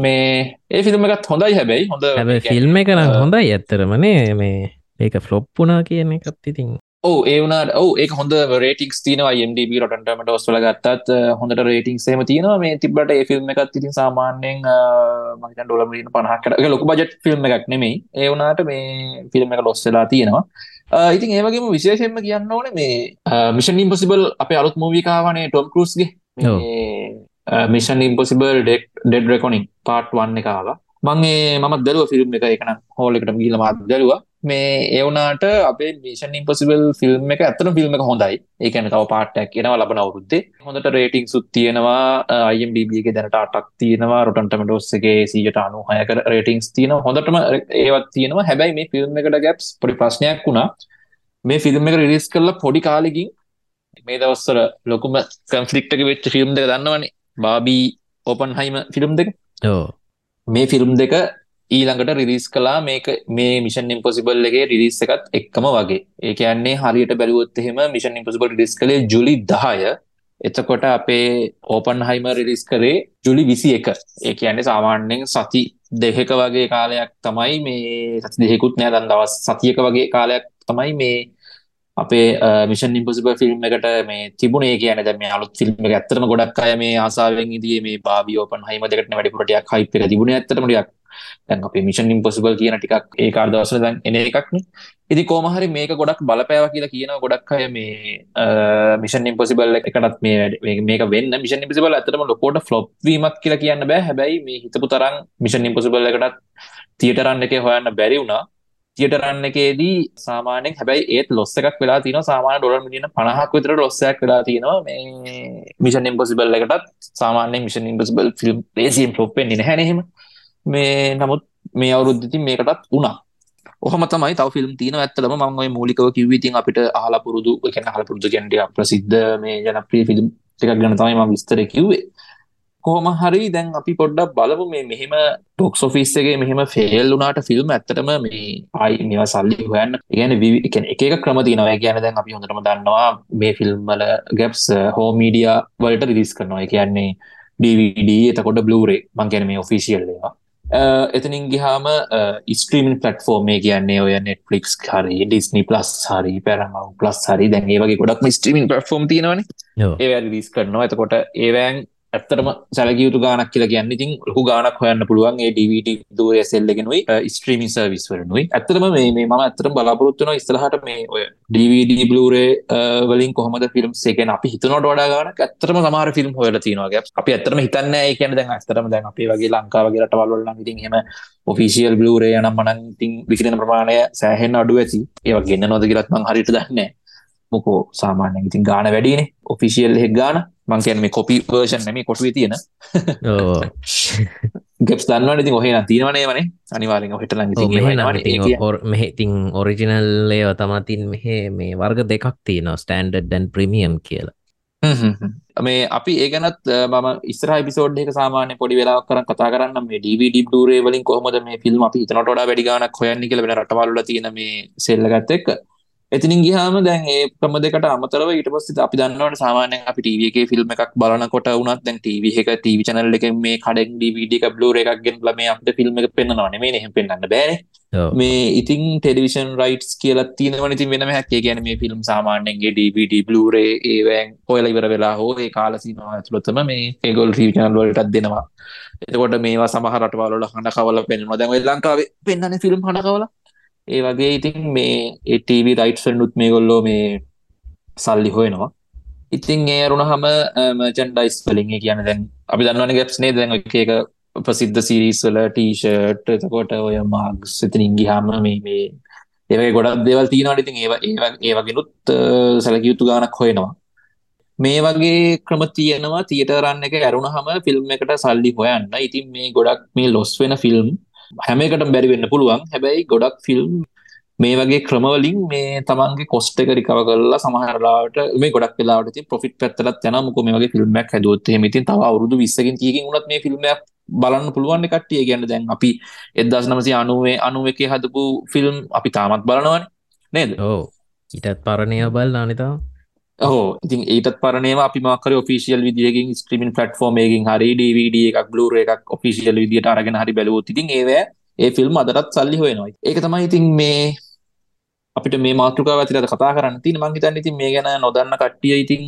මේ ඒ ෆිල්ම් එකත් හොඳයි හැබැයි. හොඳ ෆිල්ම් එක නම් හොඳයි ඇත්තරමනේ මේ ඒක ෆ්ලොප්පුනා කියන එකත් ඉතින්. ඕ ඒවනට ඔව ඒ හොඳ රේටික්ස් තිනවා MDB රොටන්ටමට ඔස්වල ගත්තත් හොඳට රේටිං සේම තියෙනවා. මේ තිබට ඒ ෆිල්ම් එකත් ඉතින් සාමාන්‍යයෙන් මහිතන් ඩොලමීන පහකට ලොක බජට් ෆිල්ම් එකක් නෙමෙයි. ඒ වුණට මේ ෆිල්ම් එක ලොස්සලා තියෙනවා. ඉතින් ඒවගේම විශේෂෙන්ම කියන්න ඕන මේ මිෂන් ඉම්පසිබල් අප අලුත් මූවිකාවනේ Tom කරුස්ගේ mission impossible dead dead reckoning part one එකවා මංගේ මත් දරුව ෆිල්ම් එක එකන හෝලකට ගීල මාත් දරුවා. මේ ඒවනාට අපේ මිෂන් ඉම්පසිබල් ෆිල්ම් එක ඇතන ෆිල්ම් එක හොඳයි. ඒකන තව පාටක් කියෙනවා ලබන අවුරුද්දේ. හොඳට රේටිං සුත් තියෙනවා uh, අයිම්ඩබගේ දැනට අටක් තියෙනවා රොටන්ටමටෝස්සගේ සීට අනු හයක රේටිංස් තියෙන හොඳටම ඒවත් තියෙනවා. හැබැයි මේ ෆිල්ම් එකට ගැප්ස් පොඩි ප්‍රශ්නයක් වුණා. මේ ෆිල්ම් එක රිරිස් කරලා පොඩි කාලෙකින් මේ දවස්සර ලොකුම කන්ෆලික්ටක වෙච්ච ෆිල්ම් දෙක දන්නවනේ. බාබී ඕපන් හයිම ෆිල්ම් දෙක මේ ෆිල්ම් දෙක ඊළඟට රිරිස් කලා මේක මේ මිෂන් ඉම්පොසිබල් එකගේ රිරිස් එකත් එක්කම වගේ. ඒ කියන්නේ හරියට බැලුවොත් එහෙම මිෂන් ඉම්පොසිබල් රිස් කළේ ජුලි දහය. එතකොට අපේ ඕපන් හයිම රිලිස් කරේ ජුලි විසි එක ඒ කියන්නේ සාමාන්‍යෙන් සති දෙහෙක වගේ කාලයක් තමයි මේ සති දෙහෙකුත් නෑ. දන් දවස් සතියක වගේ කාලයක් තමයි මේ අපේ මිෂන් ඉම්පසිබ ෆිල්ම් එකට මේ තිබුණේ කියන දැ මේ අලුත් ෆිල්ම් එක ඇත්තරම ගොඩක් අය මේ ආසාාවෙන් ඉදිේ මේ බාවියෝපන් හයිම දෙකට වැඩිපුරටයක් හයිපර තිබුණ ඇතරමටයක් දැන් අපේ මිෂන් ඉම්පොසිබල් කියන ටිකක් ඒ කාර් දවසල දැන් එන එකක්න. ඉති කෝමහරි මේක ගොඩක් බලපෑව කියලා කියන ගොඩක් අය මේ මිෂන් ඉම්පොසිබල් එකටත් මේ මේක වෙන්න. මිෂන් ඉපසිබල් ඇතරම ලොකෝට ෆ්ලොප් වීමත් කියලා කියන්න බෑ. හැබැයි මේ හිතපු තරම් මිෂන් ඉම්පොසිබල් එකටත් තියටරන්න එක හොයන්න බැරි වුණා. තියටරන්න එකේදී සාමානෙන් හැබැයි ඒත් ලොස්ස එකක් වෙලා තින සාමාන ඩොල මිලියන පණහක් විතර ලොස්සයක් වෙලා තියෙනවා. මේ මිෂන් ඉම්පොසිබල් එකටත් සාමාන්‍ය මිෂන් ඉම්පසිබල් ෆිල්ම් පේසිම් ලොප්පෙන් නැහැනෙම මේ නමුත් මේ අවුරුද්ධති මේකටත් වුණා. ඔහම තමයි තව ෆිල්ම් තියන ඇත්තලම මංගයි මූලිකව කිවීතින් අපිට අහලා පුරුදු එක හල පුරුදු ගැන්ටිය ප්‍රසිද්ධ මේ ජනප්‍රිය ෆිල්ම් ටිකක් ගැන තමයි ම විස්තර කිව්වේ. කොහොම හරි දැන් අපි පොඩ්ඩක් බලමු මේ මෙහෙම ටොක්ස් ොෆිස්සගේ මෙහෙම ෆෙල් වුනාට ෆිල්ම් ඇත්තටම මේ අයි මෙවා සල්ලි හොයන්න. ගැන එක එක ක්‍රම තිනව ගැන දැන් අපි හොඳටම දන්නවා මේ ෆිල්ම්මල ගැප්ස් හෝ මීඩිය වලට රිස් කරනවා. කියන්නේ DVD එතකොට බ්ලූරේ මං ගැන මේ ඔෆිසිියල් ඒවා. එතනින් ගිහාම ස්ට්‍රීමන් පලටෆෝර්මේ කියන්නේ ඔය නෙට්ලික්ස් හරි ඩිස්නි ප්ලස් හරි පැරම ප්ලස් හරි දැන් ඒ වගේ ගොඩක් ස්ට්‍රීමින් පලටෆෝම් තියෙනවන. ඒ රිස් කරනවා. එතකොට ඒවෑන් ඇත්තටම සැලකියුතු ගානක් කියලා කියන්න ඉතින් ලොකු ගානක් හොයන්න පුළුවන් ඒ DVD දුරය සෙල්ලගෙනුයි ස්ට්‍රීමින් සර්විස් වරනුයි ඇත්තටම මේ මේ මම ඇත්තටම බලාපොරොත්තුන ඉස්සරහට මේ ඔය DVD බ්ලූරේ වලින් කොහොමද ෆිල්ම් එකෙන් අපි හිතනට වඩා ගානක් ඇත්තටම සමහර ෆිල්ම් හොයලා තියෙනවා ගැප් අපි ඇත්තටම හිතන්නේ ඒ කියන්නේ දැන් ඇත්තටම දැන් අපේ වගේ ලංකාව වගේ රටවල් වල නම් ඉතින් එහෙම ඔෆිෂියල් බ්ලූරේ නම් මනම් ඉතින් විකිරෙන ප්‍රමාණය සෑහෙන්න අඩු ඇති. ඒවා ගෙන්නනවද කියලාත් මම හරියට දන්නේ නැහැ. මොකෝ සාමාන්‍යයෙන් ඉතින් ගාන වැඩිනේ ඔෆිෂියල් හෙක් ගාන. මං කියන මේ කොපි වර්ෂන් නැම කොටුවේ තියෙන. ගෙප්ස් දන්නවන. ඉතින් ඔහේ තියෙනවනේ වනේ අනිවාරෙන් ඔහෙට මෙහෙතින් ඔරිජිනල්ලය තමතින් මෙහෙ මේ වර්ග දෙකක් තියෙන ස්ටන්ඩඩ් ඩන් ප්‍රමියම් කියලා. මේ අපි ඒගනත් ම ස්ර පිසෝඩ් එක සාමානය පොඩි වෙලා කර කතා කරන්න මේ DVD ඩරේ වලින් කොහොමද මේ ෆිල්ම් අපි තනට වැඩිගානක් හොයන්න කියල වෙන රටවල්ල තියෙන මේ සෙල්ලගත් එක් එතිනින් ගිහාම දැන් ඒ ක්‍රම දෙකට අමතරව ඊට පස්සේ අපි දන්නවට සාමාන්‍යයෙන් අපි ටීවී එකේ ෆිල්ම් එකක් බලනකොට වුණත් දැන් ටීවී එක ටීවී channel එකෙන් මේ කඩෙන් DVD එක Blu-ray එකක් ගෙනලා මේ අපිට ෆිල්ම් එක පෙන්නනවා නෙමෙයි එහෙම පෙන්වන්න බෑනේ. මේ ඉතින් ටෙලිවිෂන් රයිට්ස් කියලා තියෙනවනේ. ඉතින් වෙනම හැක් ඒ කියන්නේ මේ ෆිල්ම් සාමාන්‍යයෙන් DVD Blu-ray ඒවෙන් හොයලා ඉවර වෙලා හෝ ඒ කාල සීමාව ඇතුළතම මේ ඒගොල්ලෝ ටීවී channel වලටත් දෙනවා. එතකොට මේවා සමහර රටවල් වල හඬ කවලා පෙන්වනවා දැන් ඔය ලංකාවේ පෙන්වන්නේ ෆිල්ම් හඬ කවලා ඒ වගේ ඉතින් මේ ඒටව රයිට්සනුත් මේ ගොල්ලෝ මේ සල්ලි හොයනවා. ඉතින් ඒ අරුණ හම මචන්ඩයිස් වලින් කියන දැන් අපි දන්නවන ගැප්ස්නේ දැන් එක ප්‍රසිද්ධ සිරිස්වල ටීෂර්ට් එතකොට ඔය මාගස් එතින් ඉංගිහාම මේ මේ ඒවගේ ගොඩක් දෙවල් තියෙනවාට ඉතින් ඒ ඒවගෙනුත් සැලකයුතු ගානක් හොයනවා. මේ වගේ ක්‍රම තියෙනවා. තියටරන්න එක ඇරුණ හම ෆිල්ම් එකට සල්ලි හොයන්න. ඉතින් මේ ගොඩක් මේ ලොස් වෙන ෆිල්ම් හැමකට බැරි වෙන්න පුළුවන්. හැබැයි ගොඩක් ෆිල්ම් මේ වගේ ක්‍රමවලින් මේ තමන්ගේ කොස්ට එක රිකව කරලා සමහරලාට මේ ගොඩක් වෙලාට පොෆිට පැත්තලත් යන මොක මේ වගේ ෆිල්ම්මක් හැදුවොත් මිතින් තව අවුරුදු විස්සකින් තියකින් උනත් මේ ෆිල්ම්මක් බලන්න පුළුවන් කට්ටිය ගැන්න දැන් අපි එදස් නමසි අනුවේ අනුව එක හදපු ෆිල්ම් අපි තාමත් බලනවන. නේද? ඕ ඉටත් පරණය බල් අනිතා හෝ ඉතින් ඒටත් පරනේම අපි මකර ඔෆිසිියල් විදිියකින් ස්ට්‍රීමින් පටෆෝර්මයකින් හරි ඩවිඩ එකක් බ්ලර එකක් ඔෆිසිියල් විදිට අරගෙන හරි බැලවෝ තිතින් ඒවෑ ඒ ෆිල්ම් අදරත් සල්ලි හොයනවා. ඒක තමයි ඉතින් මේ අපිට මේ මාතෘකාව ඇතිලට කතා කරන්න තින මංහිතන්න ඉතින් මේ ගැන නොදන්න කට්ටිය ඉතින්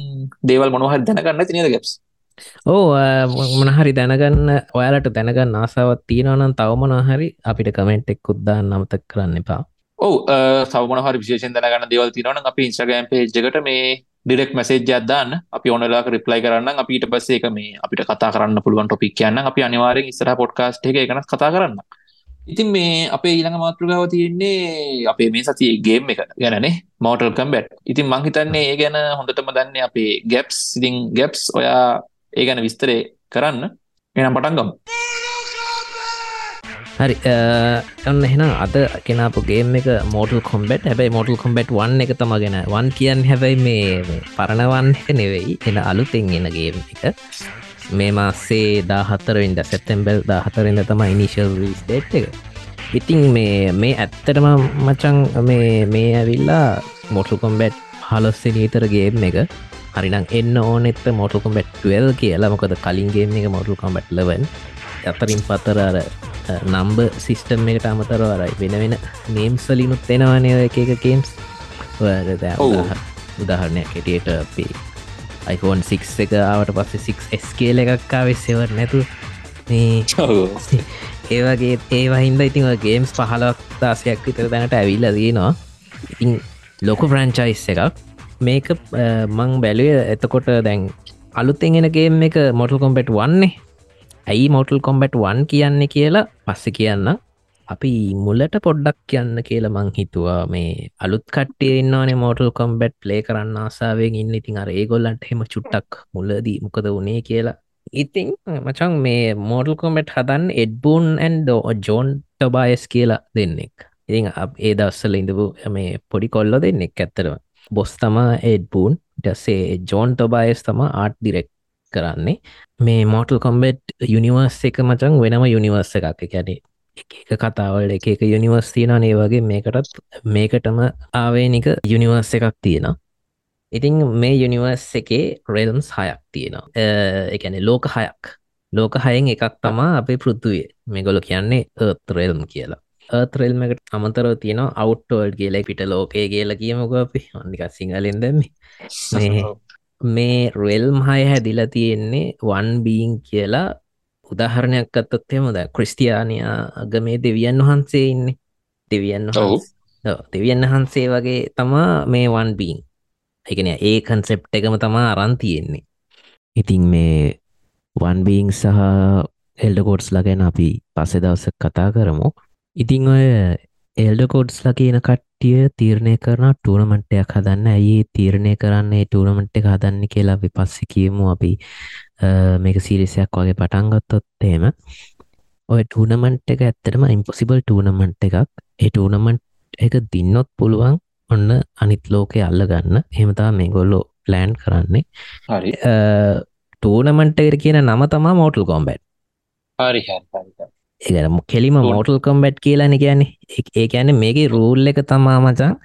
දේවල් මොනහර දැනගන්න තිනද ගැප්ස් ඕ මොනහරි දැනගන්න ඔයාලට දැනගන්න ආසාවත් තියෙනවනම් තවමනහරි අපිට කමෙන්ට් එක් උද්දාන්න අමතක් කරන්න එපා. ඔව සවමනහරි විශේෂෙන් දැනගන්න දේවල් තිනවන අපි ඉන්ස්ටගෑම් පේජ්කට මේ ඩිරෙක් මසේජ් අදදාන්න අපි ඔනලාක රිප්ලයි කරන්න අපිට පස්සේ එක මේ අපිට කතා කරන්න පුළුවන් ටොපික් කියන්න අපි අනිවාරෙන් ඉස්සර පොඩ්කාස්ට් එක එකනත් කතා කරන්න ඉතින් මේ අපේ ඊළඟ මාතෘකාව තියෙන්නේ අපේ මේ සතියේ ගේම් එක ගැනනේ මෝටල් කම්බැට් ඉතින් මංහිතන්නේ ඒ ගැන හොඳටම දන්න අපේ ගැප්ස් ඉතින් ගැප්ස් ඔයා ඒ ගැන විස්තරේ කරන්න. එනම් පටන්ගම් හරි ඔන්න එහෙනම් අද කෙනපු ගේම් එක මෝටල් කොම්බෙට් හැබයි මෝටල් කොම්බෙට් වන්න එක තමගෙන වන් කියන්න හැබැයි මේ පරණවන්න එක නෙවෙයි එන අලුතෙන් එන ගේම් එක. මේ මාස්සේ දාහත්තරවින්ද සැත්තැම්බල් දාහතරෙන්ද තම ඉනිශල් රිස් ඩේට් එක. ඉතිං මේ මේ ඇත්තටම මචං මේ මේ ඇවිල්ලා මොටල් කොම්බැට් හලොස්සේ නීතර ගේම් එක. හරිනම් එන්න ඕනෙත්ත මොටල් කොම්බැට් ල් කියලා. මොකද කලින්ගේ එක මොටල් කොම්බැට් ලවන් අතරින් පතර අර නම්බ සිිස්ටම් එකට අමතර වරයි වෙන වෙන නේම්ස්වලිනුත් එෙනවානය එක එක කේම්ස් උදාහරණයක් කෙටියට අපේ iPhone 6 එක ආවට පස්සේ 6 ස්කේල එකක්කාවේ සෙවර් නැතු ඒවගේ ඒවහින්ද ඉතින් ගේම්ස් පහලක් දාසයක් විතර දැනට ඇවිල්ල දනවා ඉතින් ලොකු ෆ්‍රංචයිස් එකක්. මේක මං බැලුව එතකොට දැන් අලුත්තෙන්ගෙනගේම් එක මොටල් කොම්පෙට් වන්නේ ඇයි මොටල් කොම්බැට් වන් කියන්නේ කියලා පස්ස කියන්න. අපි මුල්ලට පොඩ්ඩක් කියන්න කියල මං හිතුවා. මේ අලුත් කට්ටේ ඉන්නවානේ මෝටල් කොම්බැට් ප්ලේ කරන්න ආසාාවෙන් ඉන්න. ඉතින් අර ඒගොල්ලන්ට හෙම චුට්ටක් මුලදී මොකද වනේ කියලා. ඉතින් මචන් මේ මෝඩල් කොමෙට් හදන් එඩ්බූන් ඇන් ඩෝ ජෝන් ටබායස් කියලා දෙන්නෙක්. ඉතින් ඒ දවස්සල ඉඳපු මේ පොඩි කොල්ලො දෙන්නෙක් ඇත්තරව බොස් තමා එඩ්බූන් ටසේ ජෝන් ටොබායස් තම ආට් ඩිරෙක් කරන්නේ. මේ මෝටල් කොම්බෙට් යුනිවර්ස් එක මචන් වෙනම යුනිවර්ස එකක්. කැනේ එක කතාවල් එක එක යුනිවර්ස් තියෙන ඒ වගේ මේකටත් මේකටම ආවේනික යුනිවර්ස් එකක් තියෙනවා. ඉතිං මේ යුනිවර්ස් එකේ රෙල්ම්ස් හයක් තියෙනවා. එකැනෙ ලෝක හයක්. ලෝක හයෙන් එකක් තමා අපේ පෘතුවේ මේගොල කියන්නේ ඒත්රෙල්ම් කියලා. ඒත්‍රෙල්ම එකට අමතරව තියෙන අවට්ටෝල්ඩ් කියල. පිට ලෝකය කියලා කියමක අපි. අනික සිංහලෙන් දැම මේ රෙල්ම් හය හැදිලා තියෙන්නේ වන් බීන් කියලා උදාහරණයක් අත්තොත් එමද ක්‍රස්තියානයා මේ දෙවියන් වහන්සේ ඉන්නේ. දෙවියන් දෙවියන් වහන්සේ වගේ තමා මේ වන් බීන් එකන ඒ කන්සෙප් එකම තමා අරන් තියෙන්නේ. ඉතින් මේ වන්බීං සහ එල්ඩකෝඩ්ස් ලගැන අපි පස්සෙ දවස කතා කරමු. ඉතිං ඔය එල්ඩකෝඩ්ස්ලා කියන කට්ටිය තීරණය කරන ටූනමට්ටයක් හදන්න. ඇයි තීරණය කරන්නේ? ටූනමට් එක හදන්න කියලා විපස්සි කියමු. අපි මේක සිරිසයක් වගේ පටන්ගත්තොත් එහෙම. ඔය ටූනමන්ට් එක ඇත්තටම ඉම්පොසිබල් ටූනමන්ට් එකක්. ඒ ටූනමන්ට් එක දින්නොත් පුළුවන් ඔන්න අනිත් ලෝකය අල්ල ගන්න හෙමතා මේ ගොල්ලෝ ප්ලෑන් කරන්නේ. හරි. ටූනමන්ට් එකට කියන නම තමා මෝටල් කොම්බැට් හරි ඒම කෙලිම මෝටල් කොම්බැට් කියලාන කියන්නේ. ඒ ඇන මේක රූල් එක තමා මචන්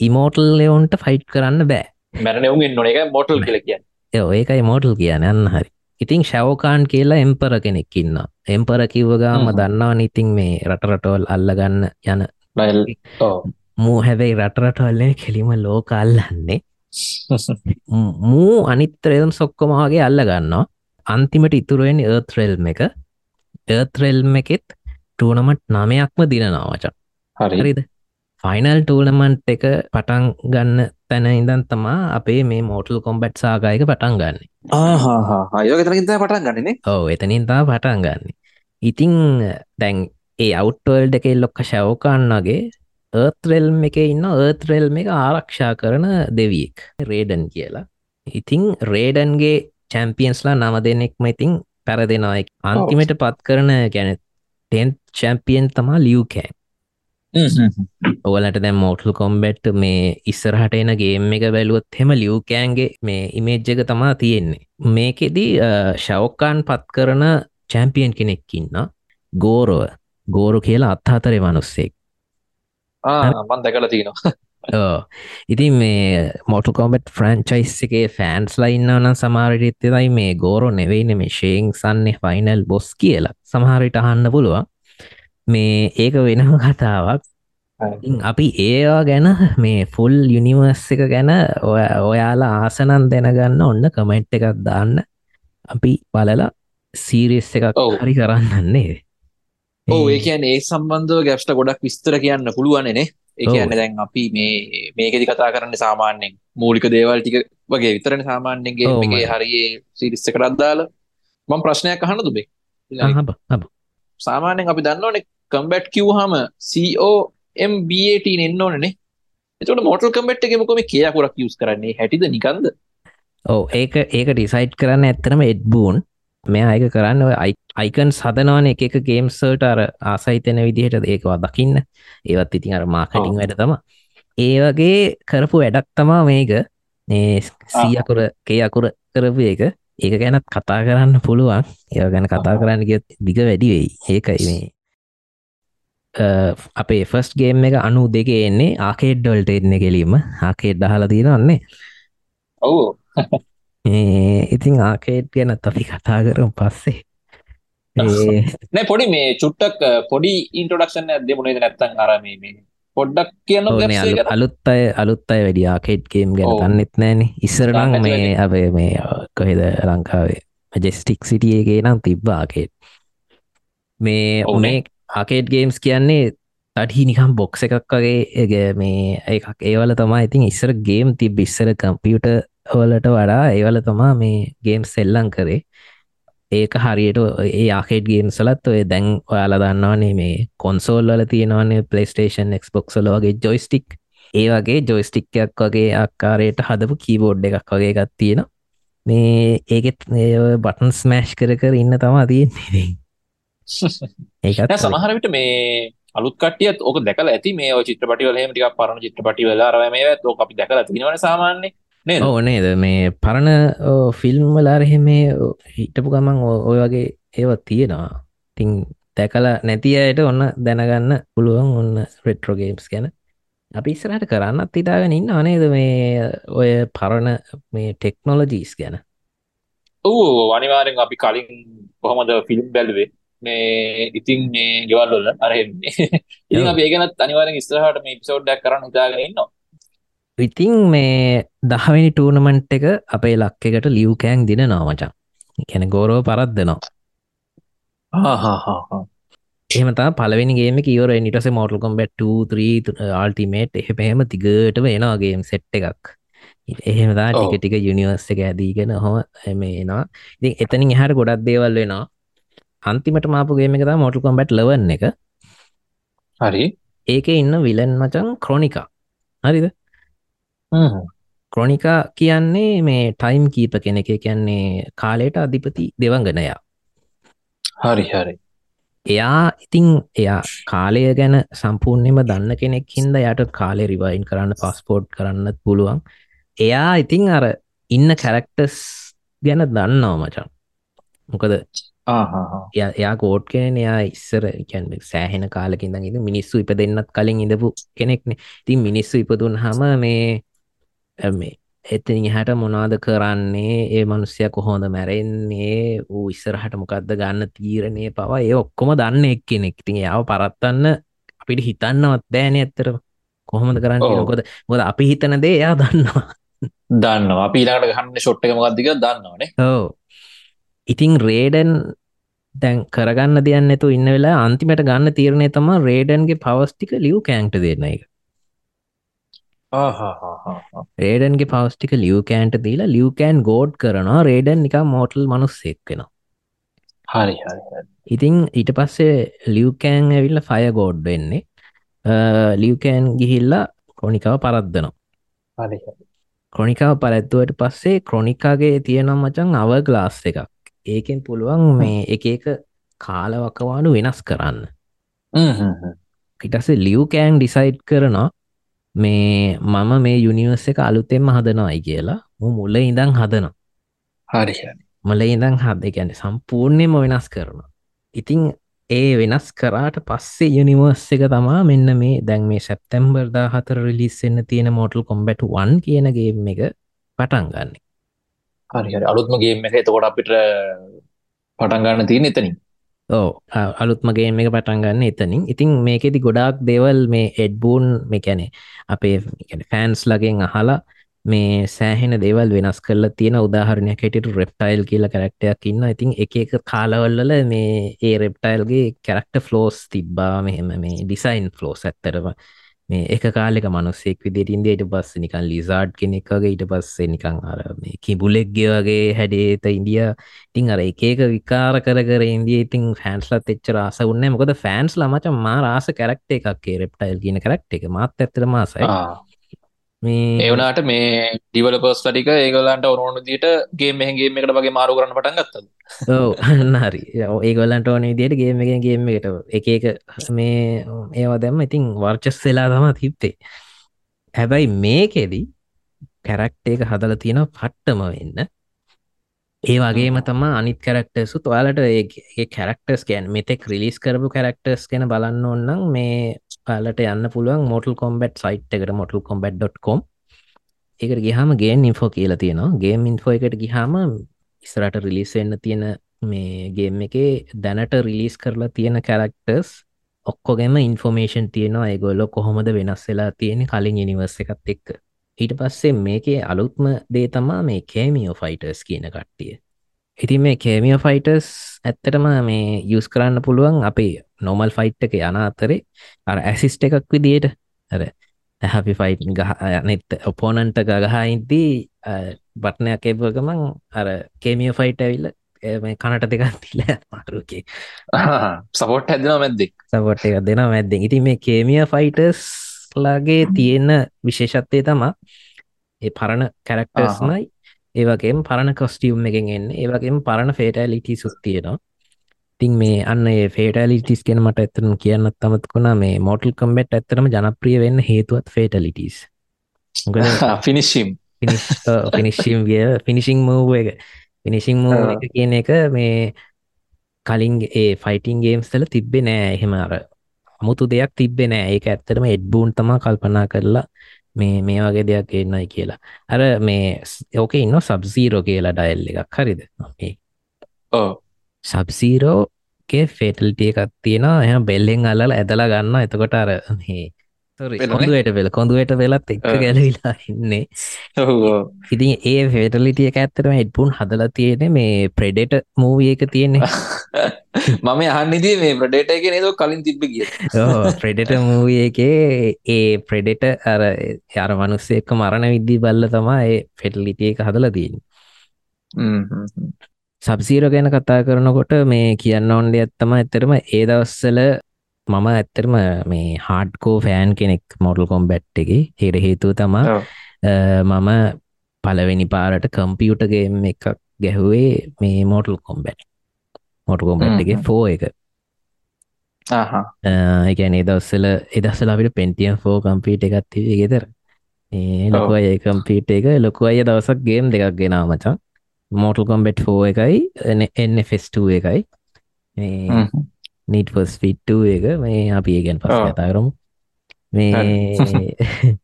ඉමෝටල් ලෙවන්ට ෆයිට් කරන්න බෑ. මැරනවුන් නො එක මොටල් කියල කියන්න. ඒකයි මෝටල් කියන යන්න හරි. ඉතිං ශවකාන් කියලා එම්පර කෙනෙක් ඉන්න එම්පර කිව්වගාම දන්නවා ඉතින් මේ රටරටෝල් අල්ලගන්න යන මූ හැබැයි රටරටවල්ලේ කෙලිම ලෝක අල්ලන්නේ. මූ අනිත්‍රයම් සොක්කොමගේ අල්ල ගන්නවා අන්තිමට ඉතුරුවෙන් ඒත්‍රෙල්ම එක ඒත්‍රෙල්ම එකෙත් ටූනමට් නමයක්ම දිනනවාචන් හරිද? ෆයිනල් ටූලමන්ට් එක පටන් ගන්න තැන ඉඳන් තමා අපේ මේ මෝටල් කොම්බට් සාගයක පටන් ගන්න. අයෝගතනකිත පටන් ගන්නනේ ඕ එතනින් තා පටන් ගන්න. ඉතිං දැන් ඒ අවට්වල්ඩ එක ලොක්ක ශවකාන්නගේ ඒත්‍රෙල්ම් එක ඉන්න ඒත්‍රෙල්ම් එක ආරක්ෂා කරන දෙවියෙක්. රේඩන් කියලා. ඉතිං රේඩන්ගේ චැම්පියන්ස්ලා නම දෙනෙක්ම ඉතිං පැරදෙනයි අන්තිමට පත් කරන ගැන ටෙන් චැම්පියන් තමා ලියවකෑ ඔවලට දැ මෝටල් කොම්බෙට් මේ ඉස්සරහට එන ගේම් එක බැලුවොත් හෙම ලියවකෑන්ගේ මේ ඉමේජ්ජක තමා තියෙන්නේ. මේකෙදී ශවක්කාන් පත් කරන චැම්පියන් කෙනෙක්කින්න ගෝරෝ ගෝරු කියලා අත්හතරේ මනුස්සෙක්. මන් දැකල තියෙනවා ඉතින් මේ මොටු කොමට් ෆ්‍රන්චයිස් එකේ ෆෑන්ස් ලයින්න නම් සමාරිරිත්තදයි මේ ගෝරෝ නෙවෙයින මේ ශේන් සන්නේ ෆයිනල් බොස් කියලා. සමහරිට අහන්න පුළුවන්. මේ ඒක වෙනම කතාවක්. අපි ඒවා ගැන මේ ෆුල් යුනිවර්ස් එක ගැන ඔය ඔයාලා ආසනන් දැනගන්න ඔන්න කමෙන්ට් එකක් දාන්න. අපි බලලා සීරිස් එකක් හරි කරන්නන්නේ. ඕ ඒ කියන ඒ සම්බන්ධව ගැස්ට ගොඩක් විස්තර කියන්න පුළුවනනේ ඒ කියන්න දැන් අපි මේ මේකෙදි කතා කරන්න සාමාන්‍යෙන් මූලික දේවල් ටික වගේ. විතරන සාමාන්‍යන්ගේ මේ හරියේ සිරිස්ස කරත්දාල මං ප්‍රශ්නයක් අහන්න දුබේ. සාමාන්‍යෙන් අපි දන්න ඕනෙ කම්බැට් කිව්හම COMBAT එන්න ඕනනේ එතට මොටල් කම්බට් එක මොකම කියකුරක් යස් කරන්නේ? හැටිද? නිකන්ද? ඕ ඒක ඒක ඩිසයිට් කරන්න ඇත්තනම එඩ්බූන් මෙ අයක කරන්න අයිකන් සදනවන එක ගේම්සල්ට අර ආසයිතන විදිහට ඒකවා දකින්න. ඒවත් ඉතින් අර මාකටිං වැඩ තම ඒ වගේ කරපු වැඩක් තමා මේක. සීයකුර කේයකුර කරපු එක. ඒක ගැනත් කතා කරන්න පුළුවන්. ඒ ගැන කතා කරන්න කිය දිග වැඩි වෙයි. ඒකයි මේ. අපේ ෆස්ට ගේම් එක අනු දෙක එන්නේ ආකේඩ්ඩොල්ට එන්න කෙලීම ආකේඩ් දහලා තියෙනන්නේ ඔවු ඉතින් ආකේට් ගැන අපි කතා කරම් පස්සේ. නෑ පොඩි මේ චුට්ටක් පොඩි ඉන්ට්‍රඩක්ෂන් ඇද මුණේද නැත්තන් අරම මේ පොඩ්ඩක් කියන්න අලුත් අය අලුත් අය වැඩි ආකේට් ගේම් ගැන දන්නෙත් නෑන ඉස්සරනම් මේ අපේ මේ කොහෙද ලංකාවේ? මජෙස්ටික් සිටියගේ නම් තිබ්බ ආකේට් මේ ඕනේ. ආකේට් ගේම්ස් කියන්නේ තටහි නිකම් බොක්ස එකක් වගේ මේ එකක්. ඒවල තමා ඉතින් ඉස්සර ගේම් තිබ ඉස්සර කම්පියුට වලට වඩා ඒවල තමා මේ ගේම් සෙල්ලං කරේ. ඒක හරියට ඒ ආකේට් ගේම් සලත් ඔය දැන් ඔයාල දන්නවනේ මේ කොන්සෝල් වල තියෙනවන්නේ පලේස්ටේෂන් එක්ස්පොක්සල වගේ ජොයිස්ටික් ඒ වගේ ජොයිස්ටික්යක් වගේ ආකාරයට හදපු කීබෝඩ් එකක් වගේ එකත් තියෙන මේ ඒකෙත් බටන් ස්මෑශ් කර කර ඉන්න තමා තියෙන්නේ. ඒකත් සමහරවිට මේ අලුත් කටියත් ඕක දැකල ඇති. මේ චිත්‍රපටි වලහෙම ටික පරණ චිත්‍රපටි වෙලා අරව මේ ඕක අපි දැකලා තිනවන සාමාන්‍ය නේ ඕ නේද? මේ පරණ ෆිල්ම් වලාරහෙ මේ හිටපු ගමන් ඔය වගේ ඒවත් තියෙනවා. තිං දැකල නැති අයට ඔන්න දැනගන්න පුළුවන් ඔන්න රෙට්‍රෝගේම්ස් ගැන. අපි ඉස්සරහට කරන්නත් ඉතාගෙන ඉන්න අනේද මේ ඔය පරණ මේ ටෙක්නොලජීස් ගැන? ඕ අනිවාරෙන් අපි කලින් කොහොමද ෆිල්ම් බැලුවේ? මේ ඉතින් මේ ගෙවල්ලොල්ල අරහෙන්නේ. ඉතින් අප ඒගෙනත් අනිවාරෙන් ස්ත්‍රහට මේ පිසෝඩ්ඩක් කරන්න හිතාගෙන ඉන්නවා ඉතිං මේ දහවෙනි ටූනමන්ට් එක අපේ ලක්කෙකට ලියවකෑන් දින නාමචා කැන ගෝරෝ පරත්දනවා එහමතා පලවෙනිගේම කියවර නිටස මෝටල් කොම්බැට් 3 ආල්ටිමේට් එහෙපහෙම තිගට වෙනවාගේම් සෙට් එකක්. එහෙමදා ටික ටික යුනිවර්ස එක ඇදීගෙන හොම මේ එනවා. ඉතින් එතනින් එහට ගොඩක් දේවල් වෙනවා. අන්තිමට මාපුගේම එකතා මොටල් කොම්බැට් ලවන්න එක. හරි. ඒක ඉන්න විලන් මචන් ක්‍රෝනිකා හරිද ක්‍රොනිකා කියන්නේ මේ ටයිම් කීප කෙනෙක කියන්නේ කාලයට අධිපති දෙවංගනයා හරි හරි. එයා ඉතිං එයා කාලය ගැන සම්පූර්ණයම දන්න කෙනෙක් හින්ද යට කාලෙ රිවයින් කරන්න පස්පෝට් කරන්න පුළුවන්. එයා ඉතිං අර ඉන්න කැරක්ටස් ගැන දන්නවා මචන් මොකද එයා කෝට් කෙනෙන එයා ඉස්සර කැන් සෑහෙන කාලකින් ඉද මිනිස්සු ඉප දෙන්නත් කලින් ඉඳපු කෙනෙක්න. තින් මිනිස්සු ඉපදුන් හම මේ මේ එතින් එහට මොනාද කරන්නේ? ඒ මනුස්්‍යය කොහොඳ මැරෙන්නේ? ඌ ඉස්සරහට මොකක්ද ගන්න තීරණය පවා ඒ ඔක්කොම දන්න එක් කෙනෙක් තින් යාව පරත්තන්න අපිට හිතන්නවත් දෑන ඇත්තර කොහොමද කරන්න? කොද මොද අපි හිතන දේ එයා දන්නවා. දන්නවා. අපි ඊලාට ගන්න ෂොට්ක මොකක්දික දන්නවනේ. ඕ ඉතිං රේඩන් දැන් කරගන්න දෙයන්න ඇතු ඉන්න වෙලා අන්තිමට ගන්න තීරණය තම රේඩන්ගේ පවස්ටික ලියව් කෑන්ට දෙන්න එක රේඩන්ගේ පවස්ටික ලියකෑන්ට දීලා ලියකෑන් ගෝඩ් කරනවා. රේඩන් නිකම් මෝටල් මනුස්සෙක් වෙන හරි. ඉතිං ඊට පස්සේ ලියකෑන් ඇවිල්ල ෆය ගෝඩ් වෙන්නේ. ලියකෑන් ගිහිල්ලා කොනිකාව පරද්දනවා. ක්‍රොනිකාව පරැත්තුවට පස්සේ ක්‍රොනිකාගේ තියෙනම් මචන් අව ගලාස් එකක්. ඒකෙන් පුළුවන් මේ එක එක කාලවකවානු වෙනස් කරන්න. ඉටස ලියකෑන් ඩිසයිට් කරනවා මේ මම මේ යුනිවර්ස එක අලුතෙන්ම හදනවායි කියලා මු මුල්ල ඉඳං හදනවා හරි. මල ඉඳං හද ගැන සම්පූර්ණයම වෙනස් කරනවා ඉතිං ඒ වෙනස් කරාට පස්සේ යුනිවර්ස් එක තමා මෙන්න මේ දැන් මේ සැප්තැම්බර් දා හතර රිලිස්සෙන්න්න තියෙන මෝටල් කොම්බැට වන් කියනගේ එක පටන් ගන්න හරි හරි. අලුත්ම ගේම් එක එතකොට අපිට පටන් ගන්න තියෙන එතනින්. ඕ අලුත්මගේ එක පටන්ගන්න එතනින්. ඉතින් මේකෙති ගොඩාක් දෙවල් මේ එඩ්බූන් මේකැනෙ අපේ ෆෑන්ස් ලගෙන් අහලා මේ සෑහෙන දේවල් වෙනස් කරලා තියෙන උදාහරණයක් හැටියට රෙප්ටයිල් කියල කරක්ටයක් ඉන්න ඉතින් එක එක කාලවල්ල මේ ඒ රෙප්ටයිල්ගේ කැරක්ට ෆලෝස් තිබ්බා. මෙහෙම මේ ඩිසයින් ෆලෝස් ඇත්තරම මේ එක කාලෙක මනුස්සෙක් විදිට ඉන්දට පස්ස නිකන් ලිසාඩ් කෙනෙක්ගේ ඊට පස්සේ නිකං අර මේ කිබුලෙක්ගේ වගේ හැඩේත ඉන්දිය. ඉතින් අර එක එක විකාර කර කර ඉන්දිය ඉතින් ෆෑන්ස්ලත් එච්ච රස උන්න මොකද ෆෑන්ස් ලමච මා රාස කරක්ට එකක්ේ රෙප්ටයිල් කියන කරක්ට එක. මාත් ඇතර මාසයි මේ ඒවනාට මේ ඩිවලපස් ටික ඒගලන්ට ඔරුණු දිට ගේ මෙහගේ එකට වගේ මාරු කරන්න පටන් ගත්තද? අන්නහරි ඒගොල්ලන්ට ඕන විදියට ගේම එකෙන් ගේම එකට එක එක මේ ඒවා දැම්ම ඉතින් වර්චස් වෙලා තම තිබ්තේ හැබැයි මේකෙදී කැරක්ට එක හදල තියෙන පට්ටම වෙන්න ඒ වගේම තම අනිත් කැරක්ටර්සු තුවාලට ඒ කැරක්ටර්ස් කෑන් මෙතෙක් රිලිස් කරපු කැරක්ටර්ස් ගැන බලන්න ඔන්නම් මේ පාලට යන්න පුළුවන් මොටල් කොම්බට් සයිට් එකට මොටල් කොම්බට්.කොම් එකට ගහම ගේන් ඉන්ෆෝ කියලා තියෙනවා. ගේම් ඉන්ෆෝ එකට ගිහාම ඉස්රට රිලිස්වෙන්න තියෙන මේ ගේම් එක දැනට රිලිස් කරලා තියෙන කැරක්ටර්ස් ඔක්කොගෙම ඉන්ෆෝමේෂන් තියෙනවා. ඒගොල්ලො කොහොමද වෙනස් වෙලා තියෙන කලින් නිවර්ස එකත් එක්ක. ඊට පස්සේ මේකේ අලුත්ම දේ තමා මේ කේමියෝ ෆයිටර්ස් කියන කට්ටිය. ඉතින් මේ කේමියෝ ෆයිටර්ස් ඇත්තටම මේ යස් කරන්න පුළුවන් අපේ නොමල් ෆයිට් එක යන අතරේ අර ඇසිස්ට එකක් විදියට. අර හැපි ෆයිට් ගහ නෙත් ඔපෝනන්ට ගහා ඉද්දී බට්නයක් එබගමන් අර කේමිය ෆයිට් ඇවිල්ල කනට දෙකක් තිල මාරුකේ සපොට් හැදෙන මැද්දෙක්. සපොට් එක දෙන මැද්දෙන් ඉති මේ කේමිය ෆයිටර්ස් ලාගේ තියෙන විශේෂත්වය තමා ඒ පරණ කැරක්ටර්ස්නයි ඒවගේම පරණ කොස්ටියුම් එකෙන් එන්න. ඒවගේම පරණ ෆේටලිටි සුත්තියනවා තින් මේ අන්න ෆේටලිටිස් කෙන මට ඇතරම් කියන්න තමත්කුණා මේ මෝටල් කම්බෙට් ඇත්තරම ජනප්‍රිය වෙන්න හේතුවත් ෆේටලිටස් ෆිනිශම් ෆිනිශ්ම් විය ෆිනිසිං මූව එක. ෆිනිසිං මූ එක කියන එක මේ කලින් ඒ ෆයිටින් ගේම්ස්තල තිබ්බෙ නෑ. එහෙම අර අමුතු දෙයක් තිබ්බෙ නෑ. ඒක ඇත්තරම එඩ්බූන් තමා කල්පනා කරලා මේ මේ වගේ දෙයක් එන්නයි කියලා. අර මේ ඕක ඉන්න සබ්සීරෝ කියලා ඩයිල් එකක්. හරිද? සබ්සීරෝගේ ෆෙටල්ටිය එකක් තියෙනවා. එහ බෙල්ලෙන් අල්ල ඇදලා ගන්න එතකොට අර කොඳුවට වෙල කොඳුවට වෙලත් එක්ක ගැලවිලා ඉන්නේ. ඉතින් ඒ ෆෙටලිටිය ඇත්තරම එඩ්පුන් හදලා තියෙන මේ ප්‍රෙඩෙට මූවිය එක තියෙන්නේ. මම අහන්නිදී මේ ප්‍රඩේට එක නේද කලින් තිබ්බ කිය ප්‍රෙඩෙට මූවිය එකේ ඒ ප්‍රෙඩෙට අර අර මනුස්සෙක්ක මරණ විද්දී බල්ල තමා ඒ ෆෙටලිටිය එක හදලා තියෙන සබ්සීර ගැන කතා කරනකොට මේ කියන්න ඕන්ඩ ඇත්තම ඇත්තරම ඒ දවස්සල මම ඇත්තරම මේ හාඩ්කෝ ෆෑන් කෙනෙක් මොඩල් කොම්බැට් එක. හේර හේතුව තමා මම පලවෙනි පාරට කම්පියුටගේම් එකක් ගැහුවේ මේ මෝටල් කොම්බැට් මොට කොම්බැට් එක ෆෝ එක. ඒකැන දස්සල එදස්සල අපිට පෙන්ටියම් ෆෝ කම්පීට එකත් ඒ ලොක අය කම්පීට එක ලොකු අය දවසක් ගේම් දෙකක් ගෙනා මචා. මෝටල් කොම්බෙට් ෆෝ එකයි එන්න ෆෙස්ටූ එකයි නීට පස් ෆිට්ටූ එක මේ අපි ඒගැන් පස් කතාකරමු මේ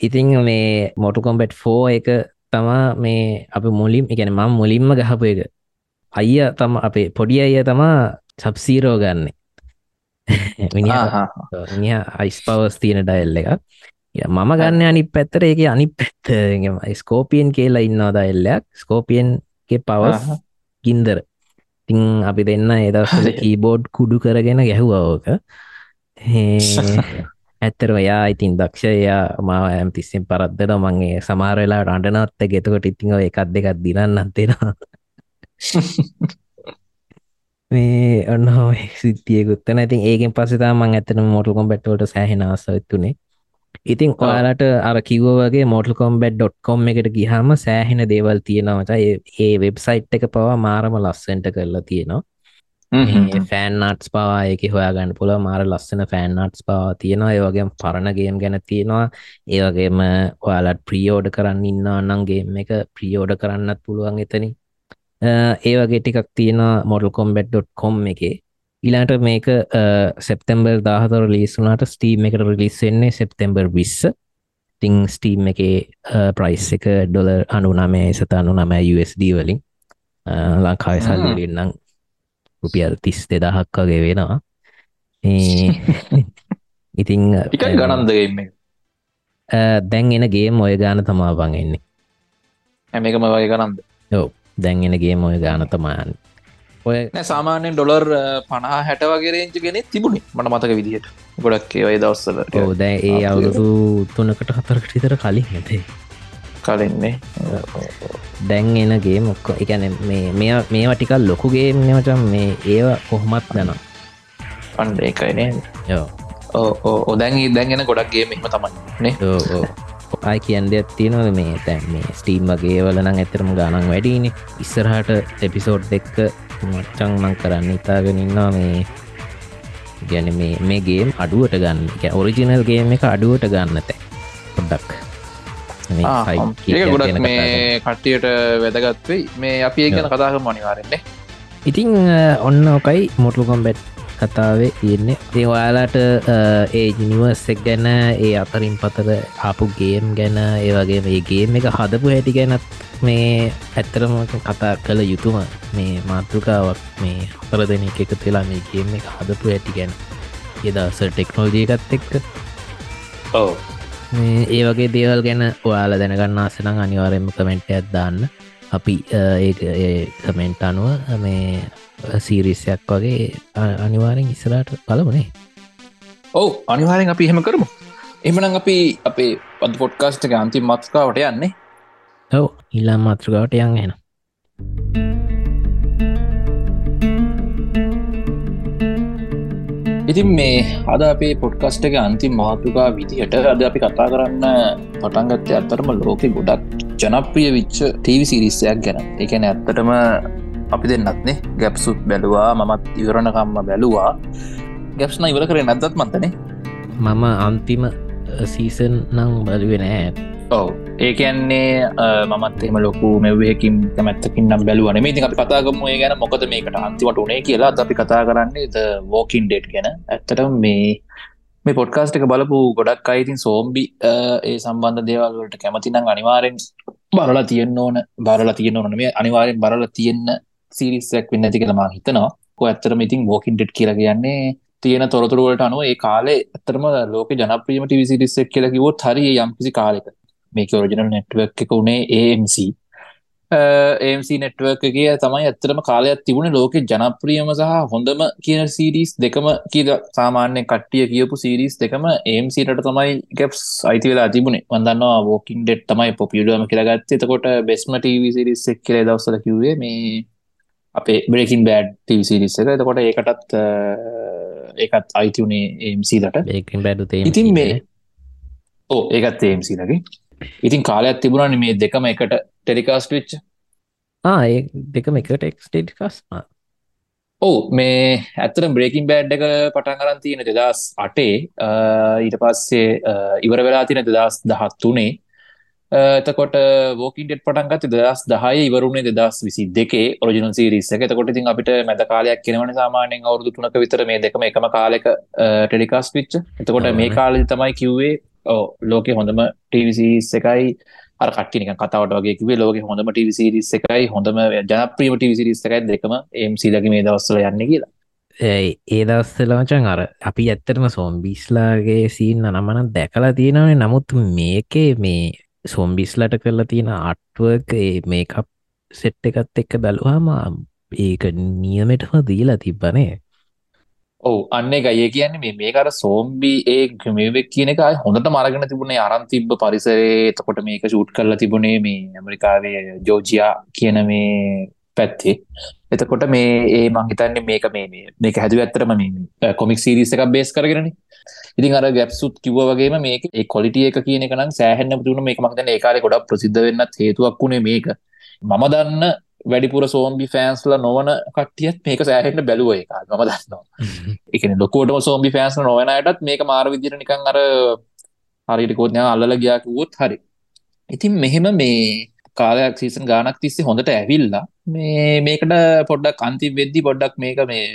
ඉතිං මේ මොටු කොම්බෙට් ෆෝ එක තමා මේ අප මුලින් එකන මම් මුලින්ම ගහපු එක. අයිය තම අපේ පොඩි අය තමා සබ්සීරෝ ගන්නේ. අයිස් පවස් තියෙන ඩයිල් එක මම ගන්න අනි පැත්තර ඒක අනි පැත්ත ස්කෝපියන් කියලා ඉන්නවා දයිල්ලයක් ස්කෝපියන්ගේ පවස් ගින්දර තිං අපි දෙන්න එදස්සල කීබෝඩ් කුඩු කරගෙන ගැහුවෝක ඇත්තරම යා ඉතින් දක්ෂයා මාව ඇම් තිස්සෙන් පරද්දන මගේ සමාරවෙලා රඩනත්ත ගෙතකොට ඉතිං එකක්. දෙකක් දිනන්න අත්තෙනවා මේ ඔන්න සිතියකුත්තන ඉතින් ඒකෙන් පසතා මං ඇතන මොටල් කොම්බැට්වලට සෑහෙන ආසවත්තුනේ ඉතින් ඔයාලට අර කිව්ව වගේ මොටල් කොම්බැඩ්.කොම් එකට ගිහාම සෑහෙන දේවල් තියෙනවට ඒ වෙබ්සයිට් එක පවා මාරම ලස්සෙන්ට කරලා තියෙනවා. ෆෑන්නාටස් පවා එක හොයාගන්න පුළ මාර ලස්සන ෆෑන්නාටස් පවා තියෙනවා. ඒවගේ පරණගේම් ගැන තියෙනවා. ඒවගේම ඔයාලට ප්‍රියෝඩ කරන්න ඉන්න අන්නන්ගේ එක ප්‍රියෝඩ කරන්නත් පුළුවන් එතනින්. ඒ වගේ ටිකක් තියෙන මොඩල් කොම්බෙට්.කොම් එක ඉලාට මේක සෙප්තැම්බර් දාහතර ලිස්සුනාට ස්ටීම් එකට රිලිස් වෙන්නේ සෙප්තැම්බර් විස්ස. ටිං ස්ටීම් එක ප්‍රයිස් එක ඩොල අනු නමේ සතනු නම USD වලින්. ලංකාව සල්ලිරන්නම් රුපියල් තිස් දෙදහක් වගේ වෙනවා. ඉතිං ගණන්දගන්න දැන් එනගේ මොය ගාන තමා බං එන්නේ. හැමකම වගේ ගනන්ද යෝ දැන්ගෙනගේ මොය ගාන තමායන් ඔය සාමාන්‍යෙන් ඩොලර් පනා හැට වගේ රේංච ගෙන තිබුණි මට මතක විදිහට ගොඩක් ඒවයි දවස්සල දැ ඒ අවුරුදු තුනකට හතරකට විතර කලින් ඇතේ. කලින්නේ දැන් එනගේ මොක්ක එකන මේ මේ මේවා ටිකල් ලොකුගේ මචම් මේ ඒවා කොහොමත් දැනම් අන්ඩ එකයිනේ යෝ ඕ දැන් දැන්ගෙන ගොඩක්ගේ මෙම තමයි නේ. ආය කියන් දෙයක් තියෙනවද? මේ තැන් මේ ස්ටීම් වගේ වලනම් ඇතරම ගානන් වැඩීන ඉස්සරහට එපිසෝඩ් දෙක්ක මච්චං මං කරන්න ඉතාගෙනන්නවා මේ ගැන මේ මේගේ අඩුවට ගන්න. ඔරිජිනල්ගේ එක අඩුවට ගන්න තැ පොඩ්ඩක්. ගොඩක් මේ කට්ටියට වැදගත්වෙයි මේ අපි ඒ ගැන කතාක මනිවාරෙන්නේ ඉතිං ඔන්න ඕකයි මොටලුකොම් බැට් කතාවේ තියෙන්නේ. ඒ ඔයාලාට ඒ ජිනිවර්සෙක් ගැන ඒ අතරින් පතර ආපු ගේම් ගැන ඒවගේ මේගේම එක හදපු හැටි ගැනත් මේ ඇත්තරම කතා කළ යුතුම මේ මාතෘකාවක් මේ හතර දෙන එක තුලා මේ ගේම එක හදපු ඇති ගැන. එදස ටෙක්නෝජී එකත් එක්ක. ඕ ඒ වගේ දේවල් ගැන ඔයාල දැනගන්න ආසනං අනිවාරෙන්ම කමෙන්ට් ඇත්දාන්න අපි ඒ කමෙන්ට් අනුව මේ සීරිස්සයක් වගේ අනිවාරෙන් ඉස්සරට පලවනේ ඔවු අනිවාරෙන් අපි එහෙම කරමු. එමනම් අපි අපේ පද පොඩ්කාස්ට එක අන්තිම මත්කාවට යන්නේ. ඔව ඉල්ලා මාතෘකාවට යන් එන ඉතින් මේ අද අපේ පොඩ්කස්ට එක අන්තිම මාතෘකා විදිහට අද අපි කතා කරන්න පටන්ගත්තය අත්තරම ලෝකෙ ගොඩක් ජනප්‍රිය විච්ච ටීවි සිරිස්සයක් ගැන. එකන ඇත්තටම අපි දෙන්නත්නේ ගැප්සුත් බැලවා මමත් ඉවරණකම්ම බැලවා. ගැප්ස්න ඉවර කරේ නැදත් මතනේ මම අන්තිම සීසන් නං බලුවෙන ඔව. ඒකන්නේ මත් එම ලොකු මෙවහකින් කැමැත්තකින් නම් බැලුවන මේ ති අපි කතාගම ඒ ගැන මොකද මේකට අන්තිමට උනේ කියලා. අපි කතා කරන්නේ ද වෝකින් ඩේට් ගැන. ඇත්තට මේ මේ පොඩ්කාස්ට එක බලපු ගොඩක් අයිතින් සෝම්බි ඒ සම්බන්ධ දේවල්වලට කැමතිනම් අනිවාරෙන් බලලා තියන්න ඕන. බරලා තියන්න ඕන මේ අනිවාරෙන් බරලා තියෙන්න සිරිස්සක් වෙන්න ඇති කළමා හිතනවා. ඇත්තරම ඉතින් වෝකින් ඩෙට් කියලා කියන්නේ තියෙන තොරතුරුවලට අනුව ඒ කාලේ ඇතරම ලෝක ජනප්‍රීම ටිවිසිරිස්සක් කියලකිවොත් හරි යම්කිසි කාලෙක. මේක ඔරිජනල් නෙට්වක් එක වුණේ AMC AMC නෙට්වර්කගේ තමයි ඇත්තරම කාලයක් තිබුණ ලෝක ජනප්‍රියම සහ හොඳම කියන සිරිස් දෙකම කියද සාමාන්‍ය කට්ටිය කියපු සිරිස් දෙකම AMCට තමයි ගැප්ස් අයිති වෙලා තිබුණේ. වදන්නවා වෝකින් ඩෙට් තමයි පොපියඩුවම කියලාගත්ත එතකොට බෙස්ම ටව සිරිස් එක් කියල දවසල කිවේ මේ අපේ බ්‍රේකින් බෑඩ් ටව සිරිස් එක. එතකොට ඒකටත් ඒකත් අයිති වුණේ AMCලට ඒකින් බැඩු ඉතින් මේ ඕ ඒකත් AMCලගේ ඉතින් කාලයක් තිබුණන මේ දෙකම එකට ටෙලිකාස්ට විච්ච. ඒ දෙකම එකට එක්ස්ටේටිකස් ඔවු මේ ඇත්තර බ්‍රේකින් බෑඩ් එක පටන් කරන් තියෙන දෙදස් අටේ ඊට පස්සේ ඉවර වෙලා තින දෙදස් දහත් වනේ එතකොට ෝකින්ට පටන්ගත් දස් දහය ඉවරුණේ දෙදස් විසි දෙකේ ඔරිජිනල් සිරිස එක. තකොට තින් අපිට මැද කාලයක් කෙනවන සාමානයෙන් අවුදු තුනක විතර මේ දෙකම එකම කාලෙක ටෙලිකාස් විච්ච. එතකොට මේ කාලි තමයි කිව්වේ ඕ ලෝක හොඳම ටවිසිස් එකයි. කටිනික කතාවට වගේ කිවේ ලෝක හොඳම ටවිසිරිස් එකයි හොඳම ජනප්‍රීම ටවිසිරිස් එකයි දෙකම එම්සිලක මේ දවස්සල යන්න කියලා. ඒ දවස්සලමචන් අර අපි ඇත්තටම සෝම්බිස්ලාගේ සීන්න නමන දැකලා තියෙනවනේ. නමුත් මේකේ මේ සොම්බිස්ලට කරලා තියෙන අට්ුවක මේකප් සෙට් එකත් එක්ක බැලුවාම ඒක නියමටම දීලා තිබ්බනේ ඔව අන්න ගය කියන්නේ මේ මේකර සෝම්බි ඒ ගමේවෙක් කියන එක හොඳට මරගෙන තිබුණේ අරන් තිබ්බ පරිසරේ එතකොට මේක ෂූට් කරලා තිබුණේ මේ ඇමරිකාවේ ජෝජියා කියන මේ පැත්තේ. එතකොට මේ ඒ මංහිතන්නේ මේක මේ මේක හැදුව ඇත්තරම මේ කොමික් සිරිස එකක් බේස් කරගෙන ඉතින් අර ගැප්සුත් කිව වගේ මේක කොලිටිය එක කියන එක නම් සෑහන්න පුතුුණ මේක මක්තන ඒකාර ගොඩක් ප්‍රසිද්ධ වෙන්නත් හේතුවක් වුණේ මේක. මම දන්න වැඩිපුර සෝම්බි ෆෑන්ස්ල නොවන කටියත් මේක සෑහෙන්ට බැලුව එක මම දන්නවා. එකන ලොකෝටම සෝම්බි ෆෑන්ස් නොවනයටත් මේක මාර විදිර නිකං අර හරිටිකෝත්ඥ අල්ල ගියාකුවොත් හරි. ඉතින් මෙහෙම මේ කාලයක් සීසන් ගානක් තිස්සේ හොඳට ඇවිල්ලා මේ මේකට පොඩ්ඩක් අන්ති වෙද්දි පොඩ්ඩක් මේක මේ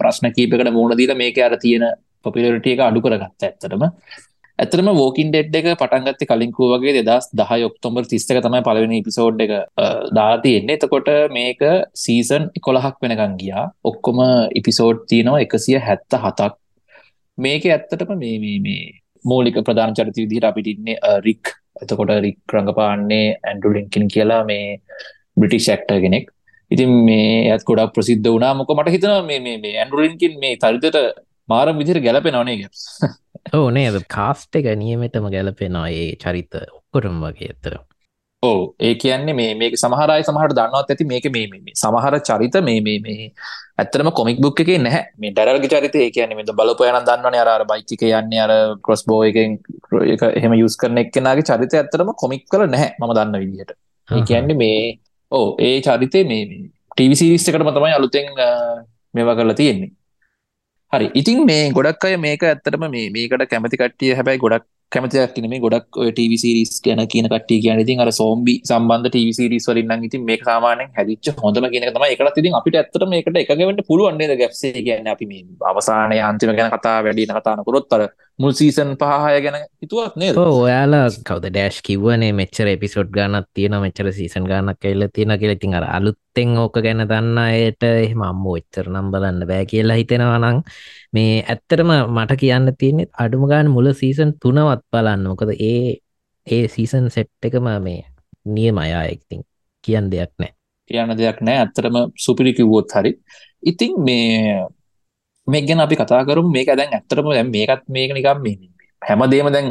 ප්‍රශ්න කීපකට මූුණ දීල මේක අර තියෙන පොපිලටිය එක අඩු කරගත්ත ඇත්තටම. ඇතරම වෝකින් ඩෙඩ් එක පටන්ගත්ත කලින්කු වගේ දෙදස් දහ ඔක්තොම්බර් තිස්තක තමයි පලවෙනි පිසෝඩ් එක දාතියෙන්නේ එතකොට මේක සීසන් එකොළහක් වෙනකං ගියා. ඔක්කොම ඉපිසෝඩ් තියනවා එකසිය හැත්ත හතක්. මේක ඇත්තටම මේ මේ මේ මූලික ප්‍රධාන චරිත විදිහට අපිටින්නේ රික් එතකොට රික් රඟපාන්නේ ඇන්ඩු ලින්කින් කියලා මේ බ්‍රිටිෂ් ක්ටර් කෙනෙක්. ඉතින් මේ ඇත් ගොඩක් ප්‍රසිද්ධ වනා මොක මට හිතන මේ මේ ඇන්ඩුලින්කින් මේ තරිතට මාර විදිර ගැලපෙන ඕනේ ගැප්ස් ඕ නේද? කාස්ට එක නියමතම ගැලපෙනවා ඒ චරිත ඔක්කොටම වගේ ඇතර ඕ ඒ කියන්නේ මේ මේක සමහරයි සමහට දන්නවත් ඇති මේක මේ මේ සමහර චරිත මේ මේ මේ. ඇත්තරම කොමික් බුක් එක නැහැ. මේ ඩැරල්ග චරිත ඒ කියන්නේ මෙද බලපයන දන්නවන අර බයිචික යන්නේ අර කොස් බෝ එකෙන් එක එහෙම යුස් කරන එක්කෙනගේ චරිත ඇත්තරම කොමික් කල නැහැ ම දන්න විදිහට. ඒ කියන්නේ මේ ඕ ඒ චරිතය මේ ටීවිසිරිස්ටකටම තමයි අලුතෙන් මේවා කරලා තියෙන්නේ. හරි. ඉතින් මේ ගොඩක් අය මේක ඇත්තටම මේ මේකට කැමති කට්ටිය හැබැයි ගොඩක් කැමතියක් කියන මේ ගොඩක් ඔය ටීවි සීරීස් ගැන කියන කට්ටිය කියන්නේ. ඉතින් අර සෝම්බි සම්බන්ධ ටීවි සීරීස් වලින් නම් ඉතින් මේක සාමාන්‍යයෙන් හැදිච්ච හොඳම කියන එක තමයි. ඒකටත් ඉතින් අපිට ඇත්තටම මේකට එකග වෙන්න පුළුවන් නේද? ගැප්ස් එක කියන්නේ අපි මේ අවසානයේ අන්තිම ගැන කතා වැඩි වෙන කතා නකරොත් අර මුල් සීසන් පහය ගැන හිතුවත් නේද? ඔයාලා කවද ඩෑශ් කිව්වනේ? මෙච්චර එපිසෝඩ් ගන්නත් තියෙන මෙච්චර සීසන් ගන්නක් කෙල්ල තියෙන කියලා. ඉතින් අර අලුත්තෙන් ඕක ගැන දන්න අයට එහෙම අම්මෝ එච්චර නම් බලන්න බෑ කියලා හිතෙනවා නම් මේ ඇත්තටම මට කියන්න තියෙනෙ අඩුම ගාන මුල සීසන් තුනවත් බලන්න. මොකද ඒ ඒ සීසන් සෙට් එකම මේ නියම අයා එක්තින් කියන්න දෙයක් නෑ. කියන්න දෙයක් නෑ. ඇත්තරම සුපිරි කිව්වොත් හරි. ඉතින් මේ මේ ගැන අපි කතා කරු මේක දැන් ඇත්තරම දැන් මේකත් මේක නිකම් මේ හැමදේම දැන්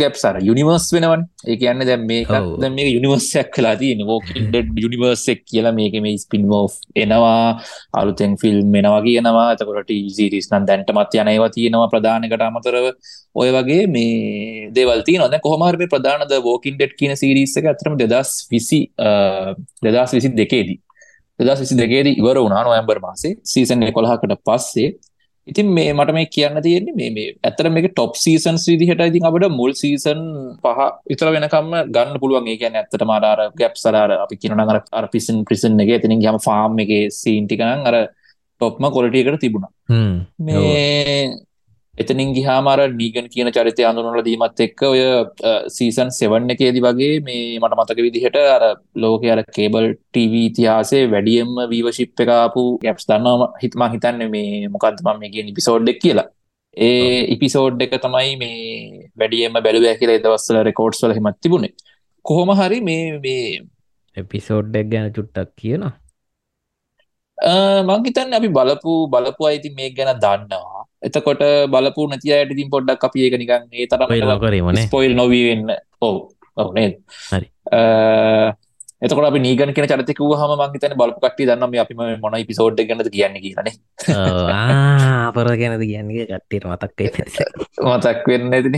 ගැප් සර යුනිවර්ස් වෙනවන්. ඒ කියන්න දැ මේ දැ මේ යුනිවර්සයක් කලා තියන ෝකඩ යුනිවර්සෙක් කියලා මේක මේ ස්පින් මෝ් එනවා. අලුතෙන් ෆිල්ම් මෙනවා කියනවා. ඇතකොට සිරිස් නම් දැන්ටමත් යනයවා තියෙනවා ප්‍රධානකට අමතරව. ඔය වගේ මේ දේවල්ති නොද කොහමරම ප්‍රධානද වෝකින්ඩෙට් කියන සිරිස්සක ඇතරම දෙදස් විසි දෙදස් විසි දෙකේදී. දෙදස් විසි දෙකේදී ඉවර වුණා නොයම්බර් මාසේ. සීසන් කොළහකට පස්සේ ඉතින් මේ මට මේ කියන්න තියෙන්නේ මේ මේ ඇතර මේක ටොප් සීසන්ස් විදිහට ඉතින් අපට මුල් සීසන් පහ විතර වෙනකම්ම ගන්න පුළුවන්. ඒ කියන්නේ ඇත්තට මාර ගැප් සලාර අපි කියනවා අර අර පිසින් ප්‍රිසන් එකේ එතනින් ගියාම ෆාම් එකේ සීන් ටික නම් අර ටොප්ම ක්වොලිටි එකට තිබුණා. මේ එතනින් ගිහාමර නීගන් කියන චරිතය අඳුනල දීමත් එක්ක ඔය සීසන් සෙවන්න එකේදි වගේ මේ මට මතක විදිහට අර ලෝක අර කේබල් ටව ඉතිහාසේ වැඩියම්ම වීවශිප් එකපු ගැප්ස් දන්නවා හිතම හිතන්න මේ මොකක්දම මේ කිය ඉපිසෝඩ්ඩක් කියලා. ඒ ඉපිසෝඩ් එක තමයි මේ වැඩියම බැලුව කියලා දවස්සල රෙකෝඩ්ස් වල හිමත් තිබුණේ. කොහොම හරි මේ මේ එපිසෝඩ්ඩක් ගැන චුට්ටක් කියනවා. මංහිතන්න අපි බලපු බලපු අයිති මේ ගැන දන්නවා එතකොට බලපු නැති අයට ඉතින් පොඩ්ඩක් අපි ඒක නිකන් ඒ තරම කරීමන ස්පොයිල් නොවී වෙන්න. ඔව්. ඔව් නේද? හරි. එතකොට අපි නීගන කියෙන චරිතක හම මංහිතන බලපු කට්ටි දන්නම අපිම මොන පිසෝඩ් ගැනද කියන්න කියනේ අපර ගැනද කියන්නේ? කට්ටියට මතක්කයි මතක් වෙන්න ඇතින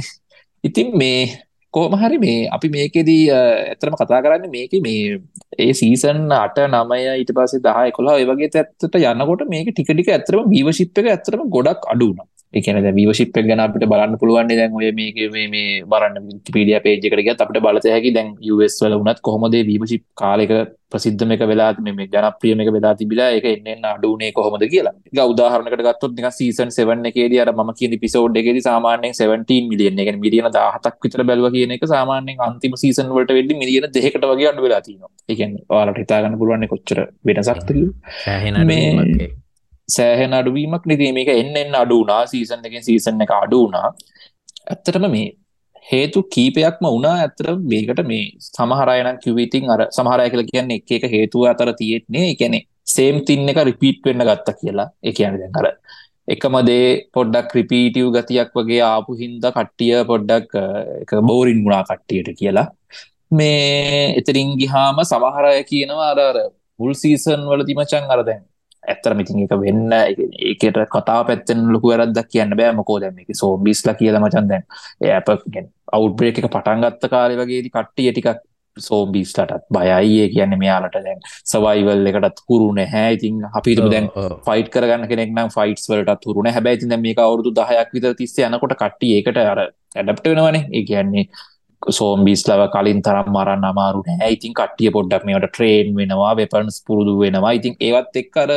ඉතින් මේ කෝම හරි මේ අපි මේකෙදී ඇතරම කතා කරන්න මේක මේ ඒ සීසන් අට නමය ඊට පස්සේ දහ කොලා ඒවගේ ඇත්තට යන්නකොට මේක ටිකටික ඇතරම බීවශිප් එක ඇතරම ගොඩක් අඩුනා එකන වීවශිප් ගැන අපට බලන්න පුළුවන් දැන් ඔය මේක මේ බරන්න පිඩිය පේජකට ගත් අපට බලත හැකි දැන් යස් වල වනත් කොහොමද වීවශිප් කාලෙක ප්‍රසිද්ධම එක වෙලා මේ ජනප්‍රියම එක වෙලා තිබිලා එක එන්න අඩුනේ කොහොමද කියලා. එක උදාහරණකට ගත්තොත් නික සීසන් සෙවන්න එකේදී අර ම කියන පිසෝඩ් එකෙදි සාමාන්‍යයෙන් 17 මිලියන් එක මිලියන 17ක් විතර බැලුවා කියන එක සාමාන්‍යයෙන් අන්තිම සීසන් වලට වෙද්දි මිලියන දෙකකට වගේ අඩු වෙලා තියෙනවා. ඒ කියන්නේ ඔයාලට හිතා ගන්න පුළුවන් කොච්චර වෙනසක්ද කියලා. මේ සෑහෙන අඩුවීමක් නිති මේක එන්න එන්න අඩුනා සීසන් එකෙන් සීසන් එක අඩුනා ඇත්තටම මේ හේතු කීපයක්ම වුණා. ඇතර මේකට මේ සමහරයන කිවිතින් අර සමහරය කියල කියන්නේ එක එක හේතුව අතර තියෙන්නේ. එකැනෙ සේම් තින්න එක රිපීට් වෙන්න ගත්ත කියලා. එක කියන දැන් අර එකම දේ පොඩ්ඩක් ක්‍රිපීටව් ගතියක් වගේ ආපු හින්ද කට්ටිය පොඩ්ඩක් එක බෝරින් ගුණා කට්ටියට කියලා. මේ එතරින් ගිහාම සමහරය කියනවා අරර පුල් සීසන් වල තිමචන් අරදැන් ඇත්තර මිතින් එක වෙන්න ඒකට කතා පැත්තෙන් ලොකු වැරද්දක් කියන්න බෑ. මොකෝ දැම එක සෝම්බිස්ල කියල මචන් දැන් ඇප අවු්බ්‍රේක එක පටන්ගත්ත කාලෙ වගේදි කට්ටිය ටිකක් සෝම්බිස්ලටත් බයයිඒ කියන්න මෙයාලට දැන් සවයිවල් එකටත් හුරු නැහැ. ඉතින් අපිට දැන් ෆයිට් කරගන්න කෙනෙක් නම් ෆයිටස් වලට තුරුණ හැබැයි ති මේක අවුරදු දහයක් විතර තිස්ස යනකොට කට්ටිය ඒකට අර ඇඩප්ට වෙනවනේ. ඒ කියන්නේ සෝම්බිස්ලව කලින් තරම් මරන්න අමාරු නෑ. ඉතින් කට්ටිය පොඩ්ඩක් මේට ට්‍රේන් වෙනවා වෙපන්ස් පුරුදු වෙනවා. ඉතින් ඒවත් එක්කර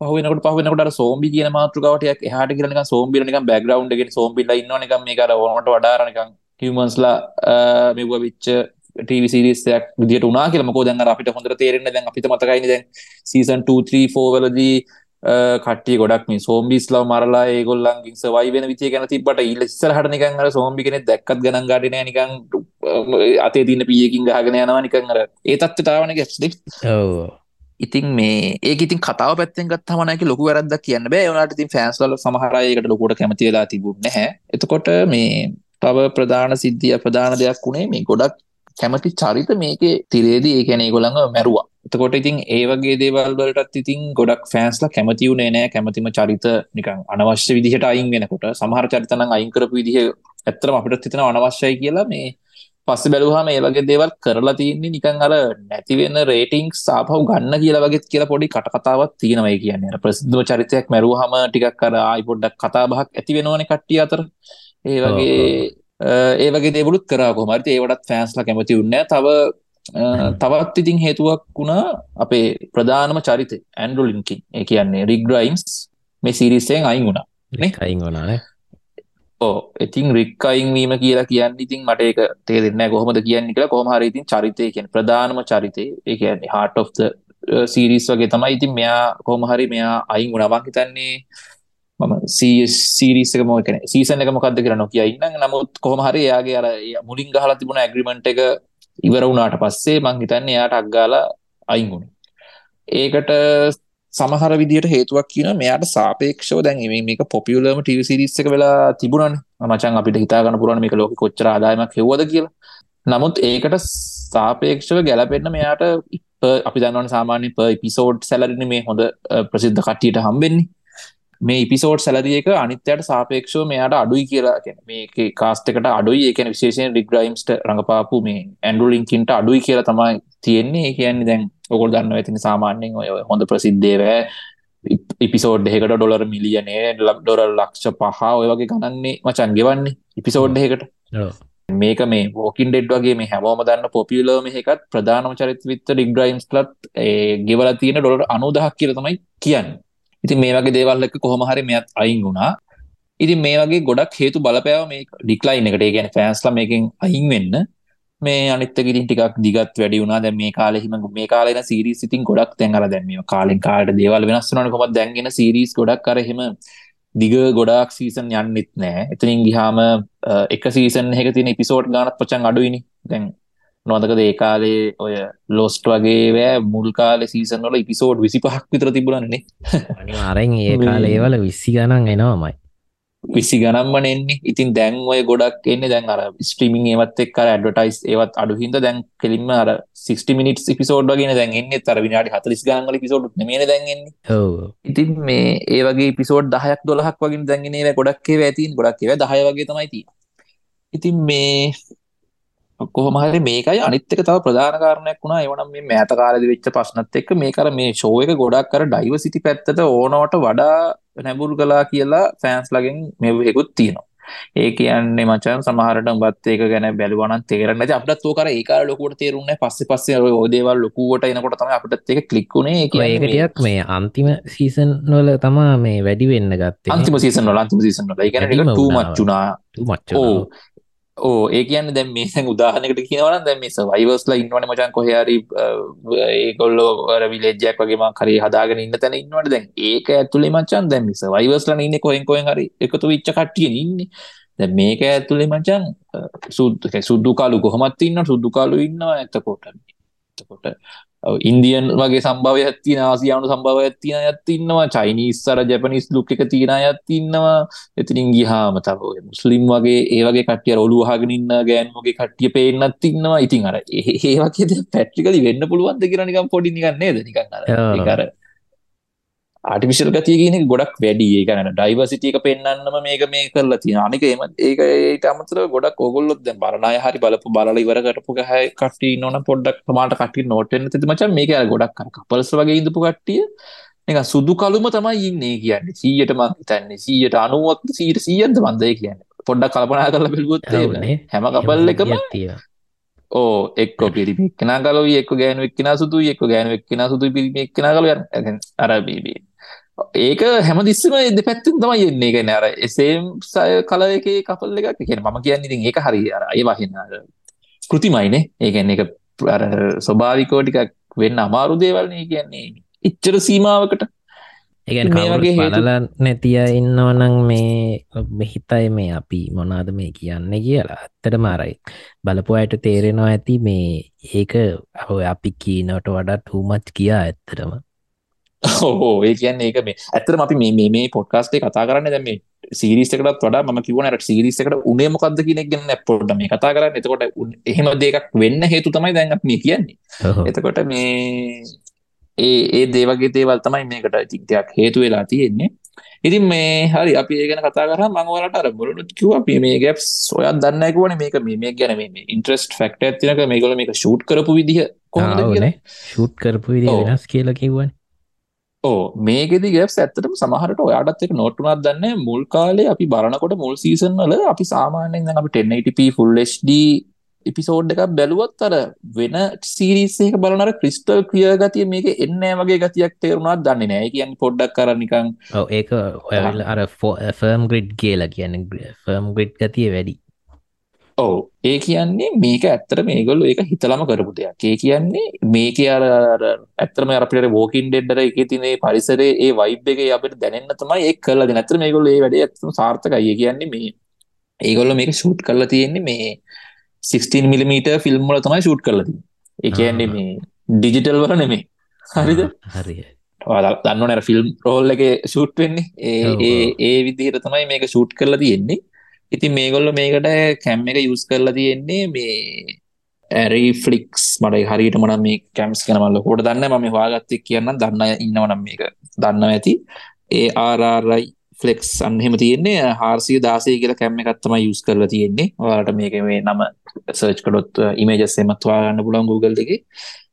පහුවෙනකට පහුවෙනකට සෝම්බි කියන මාතෘකාවටයක් එහට කියලක සෝම්බිලනික බැග්‍රවන්්ගේ සෝම්බිල ඉන්නනක මේ කර ඕනට වඩාරනක හිමන්ස්ලා මෙව විච්ච ටවිසිරිසයක් විදිට උනා කියලමකෝ දැන් අපිට හොඳර තේරෙන දැන් අපිට මතකයින දැන් සීසන් 2 වලදී කට්ටිය ගොඩක් මේ සෝම්බිස්ලව මරලා ඒගොල්ලන්ගින් සවයි වෙන විචය ගැන තිබට ඉල්ලස්සර හට නිකන් අර සෝම්බි කෙනෙ දැක්කත් ගණන් ගඩන නිකන් අතේ තින්න පියකින් ගහගෙන යනවා නිකන් අර. ඒ තත්ත්තාවන ගැස්්දි ඉතින් මේ ඒක ඉතින් කතාව පැත්තෙන් ගත්තමනක ලොකු වැරද්දක් කියන්න බෑ. වනට ඉතින් ෆෑන්ස්ල සමහරයකට ලොකුට කැමතිලා තිබුණ නැහැ. එතකොට මේ තව ප්‍රධාන සිද්ධිය ප්‍රධාන දෙයක් වුණේ මේ ගොඩක් කැමති චරිත මේකේ තිරේදී ඒ කැනෙ ගොළඟ මැරුවා එතකොට ඉතින් ඒ වගේ දේවල් වලටත් ඉතින් ගොඩක් ෆෑන්ස්ලා කැමති වුණේ නෑ. කැමතිම චරිත නිකන් අනවශ්‍ය විදිහට අයින් වෙනකොට. සමහර චරිත නම් අයින් කරපු විදිහ ඇත්තටම අපිට හිතෙනවා අනවශ්‍යයි කියලා. මේ පස්සේ බැලුවාම ඒ වගේ දේවල් කරලා තියෙන්නේ නිකන් අර නැති වෙන රේටින්ග්ස් ආපහු ගන්න කියලා වගේ කියලා පොඩි කටකතාවක් තියෙනවා ඒ කියන්නේ. අර ප්‍රසිද්ධ චරිතයක් මැරුවාම ටිකක් අර ආයි පොඩ්ඩක් කතා බහක් ඇති වෙනවනේ කට්ටිය අතර. ඒ වගේ ඒ වගේ දේවලුත් කරා කොහමරි ඒවටත් ෆෑන්ස්ලා කැමති උන්නේ තව තවත් ඉතින් හේතුවක් වුණා අපේ ප්‍රධානම චරිත ඇන්ඩුලින්කින් ඒ කියන්නේ රිග්‍රයිම්ස් මේ සිරිස්සයෙන් අයින් වුණා. අයින් වුණානේ ඕ ඉතින් රික් අයින්වීම කියලා කියන්න ඉතින් මට ඒක තේරෙන්න කොහොමද කියන්න කියලා. කොහමහරි ඉතින් චරිතය කියන ප්‍රධානම චරිතය. ඒ කියන්නේ heart of the සීරීස් වගේ තමයි ඉතින් මෙයා කොහොමහරි මෙයා අයින් වුණා. මං හිතන්නේ මම සීරිසක මො කන සීසන එක මොකක්ද කියලා නොකිය ඉන්න නමුත් කොහොම හරි යාගේ අර මුලින් ගහලා තිබුණ ඇග්‍රිමෙන්ට් එක ඉවර වුණාට පස්සේ මං හිතන්නේ එයාට අක්ගාලා අයිංගුණ ඒකට සමහර විදිට හේතුවක් කියන මෙයාට සාපේක්ෂව දැන් මේක පොපියලම ටව සිරිස් එක වෙලා තිබුණන. මචන් අපිට හිතාගන්න පුරන මේක ලෝක කොච්චර ආදායමක් හෙවද කියලා. නමුත් ඒකට සාපේක්ෂව ගැලපෙන්න්න මෙයාට අපි දන්නවන සාමාන්‍ය ප පිසෝඩ් සැලරන මේ හොඳ ප්‍රසිද්ධ කට්ටියට හම්බෙන්නේ. මේ ඉපිසෝඩ් සැලරියක අනිත්‍යයට සාපේක්ෂව මෙයාට අඩුයි කියලා කියන මේ කාස්ට එකට අඩුයි. ඒකන විශේෂයෙන් රිග්‍රයිම්ස්ට රඟපාපු මේ ඇන්ඩුලින්කින්ට අඩුයි කියලා තමයි තියෙන්නේ. ඒ කියන්නේ දැන් ඔකොල් දන්න ඇතින සාමාන්‍යෙන් ඔය හොඳ ප්‍රසිද්ධේවෑ ඉපිසෝඩ් එකට ඩොලර් මිලියනේ ලක් ඩොරල් ලක්ෂ පහ ඔය වගේ ගණන්නේ මචන් ගෙවන්නේ ඉපිසෝඩ් එකට මේක මේ ෝකින් ඩෙඩ් වගේ මේ හැමෝම දන්න පොපියලෝම එකත් ප්‍රධානම චරිත විත්ත රිග්‍රයිම්ස් ලත් ගෙවල තියෙන ඩොලර් අනුදහක් කියල තමයි කියන්න ඉතින් මේ වගේ දේවල් එක කොහොම හරි මෙයත් අයින් වුණා. ඉතින් මේ වගේ ගොඩක් හේතු බලපෑව මේ ඩික්ලයින් එකට ඒ කියන්නේ ෆෑන්ස්ලා මේකෙන් අයින් වෙන්න මේ අනිත් එක ඉතින් ටිකක් දිගත් වැඩි වුණා. දැන් මේ කාලේ හිම මේ කාලේ එන සීරීස් ඉතින් ගොඩක් දැන් අර දැන් මේ කාලෙන් කාලට දේවල් වෙනස් වෙනවනේ කොහොමද දැන් එන සීරීස් ගොඩක් අර එහෙම දිග ගොඩක් සීසන් යන්නෙත් නෑ. එතනින් ගිහාම එක සීසන් එක තියෙන එපිසෝඩ් ගානත් පොචන් අඩුයිනි. දැන් නොදකද ඒ කාලේ ඔය ලොස්ට් වගේ වෑ මුල් කාල සීසන් වල ඉපිසෝඩ් විසි පහක් විතර තිබුණන්නේ. අරෙන් ඒ කාලේවල විස්සි ගණන් එනවාමයි. විසි ගනම්මන එන්නේ ඉතින් දැන් ඔය ගොඩක් එන්නේ දැන් අර ස්ට්‍රීමිං ඒවත් එක් අර ඇඩටයිස් ඒවත් අඩුහින්ද දැන් කෙලින්ම අර 60 මිනිට් පිසෝඩ් වගෙන දැන් එන්නේ. තර විනාඩි හතලිස් ගාන්ගල පිසෝඩ් නෙමේ දැන්න්නේ ඉතින් මේ ඒ වගේ පිසෝඩ් දහයක් දොලහක් වගේ දැන්න්නේ ගොඩක්ේ ඇතින් ගොඩක් ඒව දහය වගේ තමයිති ඉතින් මේ කොහොමහරි මේකයි අනිත්තක තව ප්‍රධාන කාරණයක් වුණා. එවනම් මේ මෑත කාලෙදි වෙච්ච ප්‍රශ්නත් එක්ක මේකර මේ ෂෝ එක ගොඩක් කර ඩයිවර්සිටි පැත්තට ඕනවට වඩා නැඹුරු කළා කියලා ෆෑන්ස්ලගෙන් මෙහෙකුත් තියෙනවා. ඒ කියන්නේ මචන් සමහරට බත් ඒක ගැන බැලුවනන් තේරන්න අපට තෝකර ඒකාර ලොකුට තේරුන්න පස්ස පස්සේ ඕදේවල් ලොකුවට එනකොට තම අපට එක කලික්ුණේ ඒකටයක් මේ අන්තිම සීසන් නොල තමා මේ වැඩි වෙන්න ගත්ත. අන්තිම සීසන් නොල අන්තිම සීසන් නොල ගැන මච්චුනා ඕ ඕ ඒ කියන්න දැම් මේ සැන් උදාහනකට කියනවන දැම මේ වයිවස්ලා ඉන්නවන මචන් කොහරි ඒකොල්ලෝ විලේජයක් වගේම කරේ හදාගෙන ඉන්න තැන ඉන්නවට දැන් ඒක ඇතුළේ මචන් දැම් මිස වයිවස්ලා ඉන්න කොහෙන් කොහෙන් හරි එකතු විච්ච කට්ටිය ඉන්න. දැ මේක ඇතුළේ මචන් සුද්ද සුද්දු කාලු කොහොමත් ඉන්න සුද්දු කාලු ඉන්නවා. ඇතකොට එතකොට ඉන්දියන් වගේ සම්භවය ඇත්තින ආසියානු සම්භව ඇත්තින ඇත්තින්නවා චයිනිස්සර ජැපනිස් ලුක් එක තියෙන ඇත්තින්නවා එතිනින් ගිහාම තව මුස්ලිම් වගේ ඒවගේ කටිය ඔලු හගෙනන්න ගෑන්මගේ කට්ටිය පේනත් තින්නවා ඉතින් අර ඒවගේ පැට්ටිකලි වෙන්න පුළුවන්ද කියරනිකම් පොඩි නිගන්නේ නිකන්න කර ආටිවිශල් ගතිය කියන ගොඩක් වැඩි. ඒකන ඩයිවසිටියක පෙන්න්නම මේක මේ කරලා තිය අනික එම ඒක ඒට අමතර ගොඩක් ඔගොල්ලොත් දැ බරණය හරි බලපු බල ඉවර කරපු හැ කටි නොන පොඩ්ඩක් මාට කටි නොටෙන් ති මච. මේක ගොඩක් කපලස වගේ ඉඳපු කට්ටිය එක සුදු කළුම තමයි ඉන්නේ කියන්න. සීයට මං තැන්නේ සීයට අනුවත් සීට සීයන්ද බන්දය කියන්න. පොඩ්ඩක් කල්පනා කරලා පිල්ගුත් හැම කපල් එකම ඕ එක්ක පිරිමි කෙන කල එක් ගෑන එක්න සුතු එක් ගෑන එක්න සුතු පිරිමි එක්න කල අරබීබී ඒක හැමදිස්සම එද පැත්තින් තමයි එන්නේ. එක නෑර එසේම් සය කල එක කපල් එකක්. කියන මම කියන්න ඉතින් ඒක හරි අර අය වහින්න කෘතිමයිනේ. ඒගැන්න එක ස්වභාවිකෝටිකක් වෙන්න අමාරු දේවල්න්නේ කියන්නේ ඉච්චර සීමාවකට. ඒගැන් නැතිය ඉන්නවනං මේ හිතයි මේ අපි මොනාද මේ කියන්න කියලා. ඇත්තට මාරයි බලපු අයට තේරෙනවා ඇති මේ ඒක හෝ අපි කීනට වඩා ටූමච් කියා ඇත්තටම ඕ ඒ කියන්න ඒක මේ ඇතරම අපි මේ මේ පොඩ්කාස්ටේ කතා කරන්න දැම සිරිස්සකට වඩා ම කිවනට සිරිස්සකට උනේ මොකක්ද කියනෙක් ගන්න පොඩ්ඩ මේ කතා කරන්න. එතකොට එහෙම දෙකක් වෙන්න හේතු තමයි දැන් මේ කියන්නේ. එතකොට මේ ඒ ඒ දේවගේ දේවල් තමයි මේකට ඉතික්ටයක් හේතු වෙලා තියෙන්නේ. ඉතින් මේ හරි අපි ඒගෙන කතා කර මංවලට අර බොලුත් කිව අපි මේ ගැප් සොයත් දන්නකුවන මේක මේ ගැන මේ ඉන්ට්‍රස්ට ෆක්ට ඇතිනක මේකල මේක ෂූට් කරපු විදිහ කොහොමද ෂූට් කරපු විදි වෙනස් කියලා කිව්වන්නේ ඕ මේකෙදි ගැප්ස් ඇත්තටම සමහරට ඔයාටත් එක නොට්ටුනත් දන්න මුල් කාලේ අපි බලනකොට මුල් සීසන් වල අපි සාමාන්‍යයෙන් දැන් අපි 1080p full HD එපිසෝඩ් එකක් බැලුවත් අර වෙන සීරීස් එක බලන අර ක්‍රිස්ටල් ක්‍රිය ගතිය මේක එන්නේ වගේ ගතියක් තේරුණාත් දන්නේ නැහැ. ඒ කියන්නේ පොඩ්ඩක් කර නිකන් ඔව් ඒක ඔයාලා අර ෆර්ම් ග්‍රිඩ් කියලා කියන්නේ ෆර්ම් ග්‍රිඩ් ගතිය වැඩි. ඔව් ඒ කියන්නේ මේක ඇත්තට මේගොල්ලු ඒක හිතලම කරපු දෙයක්. ඒ කියන්නේ මේක අර ඇත්තටම අර අපිට වෝකින් ඩෙඩ් එකේ තියෙන ඒ පරිසරයේ ඒ වයිබ් එකේ අපිට දැනෙන්න තමයි ඒක කරලා දෙන්නේ. ඇත්තට මේගොල්ලෝ මේ වැඩේ ඇත්තටම සාර්ථකයි. ඒ කියන්නේ මේ ඒගොල්ලෝ මේක ෂූට් කරලා තියෙන්නේ මේ 16 mm ෆිල්ම් වල තමයි ෂූට් කරලා තියෙන්නේ. ඒ කියන්නේ මේ ඩිජිටල් වල නෙමෙයි. හරිද? හරිය. දන්න නැර ෆිල්ම් රෝල් එක ෂූට් වෙන්නේ ඒ ඒ ඒ විදිහට තමයි මේක ෂූට් කරලා තියෙන්නේ ඉතින් මේගොල්ල මේකට කැම් එක යුස් කරලා තියෙන්නේ මේ ඇරි ෆලික්ස් මට හරිට මන මේ කැම්ස් කනමල්ල කොට දන්න ම වාගත්තෙක් කියන්න දන්න ඉන්නවනම් මේක. දන්න ඇති. ඒ ආරයි ෆලෙක්ස් අන්හෙම තියෙන්නේ. හාර්සිය දාසය කියලා කැම්ම එකත්තම යුස් කරලා තියෙන්නේ. වාට මේක මේ නම සර්ච් කඩොත් ඉමේජස් එමත්වා ගන්න පුලන් Google එක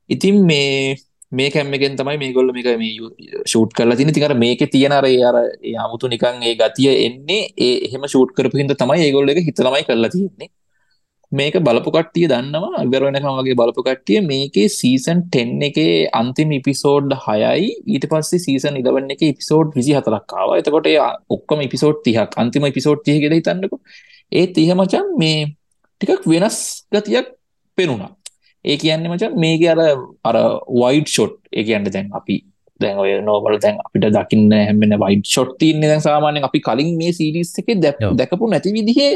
ඉතින් මේ මේ කැම්මගෙන් තමයි මේ ගොල්ල මේක මේ ෂූට් කරලා තින තිකර මේක තියෙනර අර අමුතු නිකන් ඒ ගතිය එන්නේ ඒ එහෙම ෂූට් කරපු හිද තමයි ඒගොල්ල එක හිතලමයි කරලා තියෙන්නේ. මේක බලපු කට්ටිය දන්නවා. අගරනකම වගේ බලපු කට්ටිය මේකේ සීසන් 10 එකේ අන්තිම ඉපිසෝඩ් හයයි. ඊට පස්සේ සීසන් ඉලවන්න එක ඉපිසෝඩ් විසි හතරක්කාව එතකොට ඔක්කොම ඉපිසෝඩ් තිහක් අන්තිම ඉපිසෝඩ් තිය ගෙද හිතන්නක. ඒ තිහ මචන් මේ ටිකක් වෙනස් ගතියක් පෙනුණා. ඒ කියන්න මචන් මේක අර අර වයිඩ් ෂොට් ඒ කියන්න දැන් අපි දැන් ඔය නෝබල දැන් අපිට දකින්න හැමෙන වයිඩ් ෂොට් තියන්නේ දැන් සාමාන්‍යයෙන් අපි කලින් මේ සීරීස් එකේ දැකපු නැති විදිහේ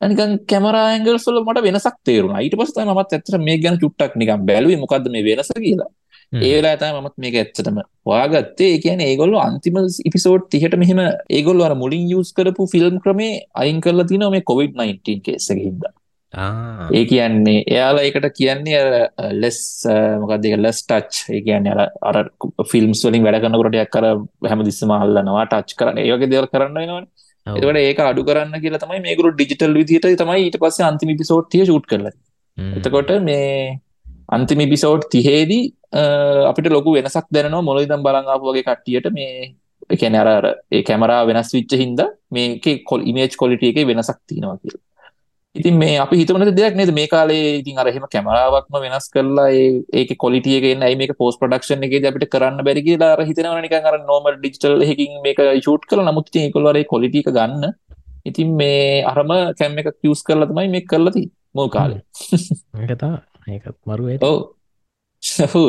නිකන් කැමරා ඇන්ගල්ස් වල මට වෙනසක් තේරුණා. ඊට පස්සේ තමයි මමත් ඇත්තට මේක ගැන චුට්ටක් නිකන් බැලුවේ මොකද්ද මේ වෙනස කියලා. ඒ වෙලාවේ තමයි මමත් මේක ඇත්තටම හොයාගත්තේ. ඒ කියන්නේ ඒගොල්ලෝ අන්තිම එපිසෝඩ් 30ට මෙහෙම ඒගොල්ලෝ අර මුලින් යූස් කරපු ෆිල්ම් ක්‍රමේ අයින් කරලා තිනවා මේ කොවිඩ් 19 කේස් එකේ හින්දා ඒ කියන්නේ එයාලා එකට කියන්නේ ලෙස් මොකක්දක ලස් ටච් ඒ කියන්න අර අර ෆිල්ම්ස් වලින් වැඩ කරනකොටයක් කර හැම දිස්සම අල්ලනවා ටච් කරන්න. ඒවගේ දෙවල් කරන්න වෙනවන. එකට ඒක අඩු කරන්න කියලා තමයි මේකරු ඩිජිටල් විදිට තමයි ඊට පස්සේ අන්තිම පිසෝට්තිය ෂුට් කරල එතකොට මේ අන්තිම පිසෝට් තිහේදී අපිට ලොකු වෙනසක් දැනවා මොලයිදම් බලංආපු වගේ කට්ටියට මේ එකැන අර ඒ කැමරා වෙනස් විච්ච හින්ද මේක ඉමේජ් කොලිටිය එක වෙනසක් තියෙනවා කියලා ඉතින් මේ අපි හිතමන දෙයක් නේද? මේ කාලේ ඉතින් අරහෙම කැමරාවක්ම වෙනස් කරලා ඒක කොලිටියගෙන මේක පෝස් ප්‍රඩක්ෂන් එක අපිට කරන්න බැරි කියලා අර හිතනවා නිකන් අර නෝමල් ඩිජිටල් එකකින් මේක ෂූට් කරලා. නමුත් ඉතින් ඒගොල්ලෝ අර කොලිටි එක ගන්න. ඉතින් මේ අරම කැම් එකක් යූස් කරලා තමයි මේක කරලා තියෙන්නේ මුල් කාලේ. ඒක තමයි. ඒකත් මරු ඔව්.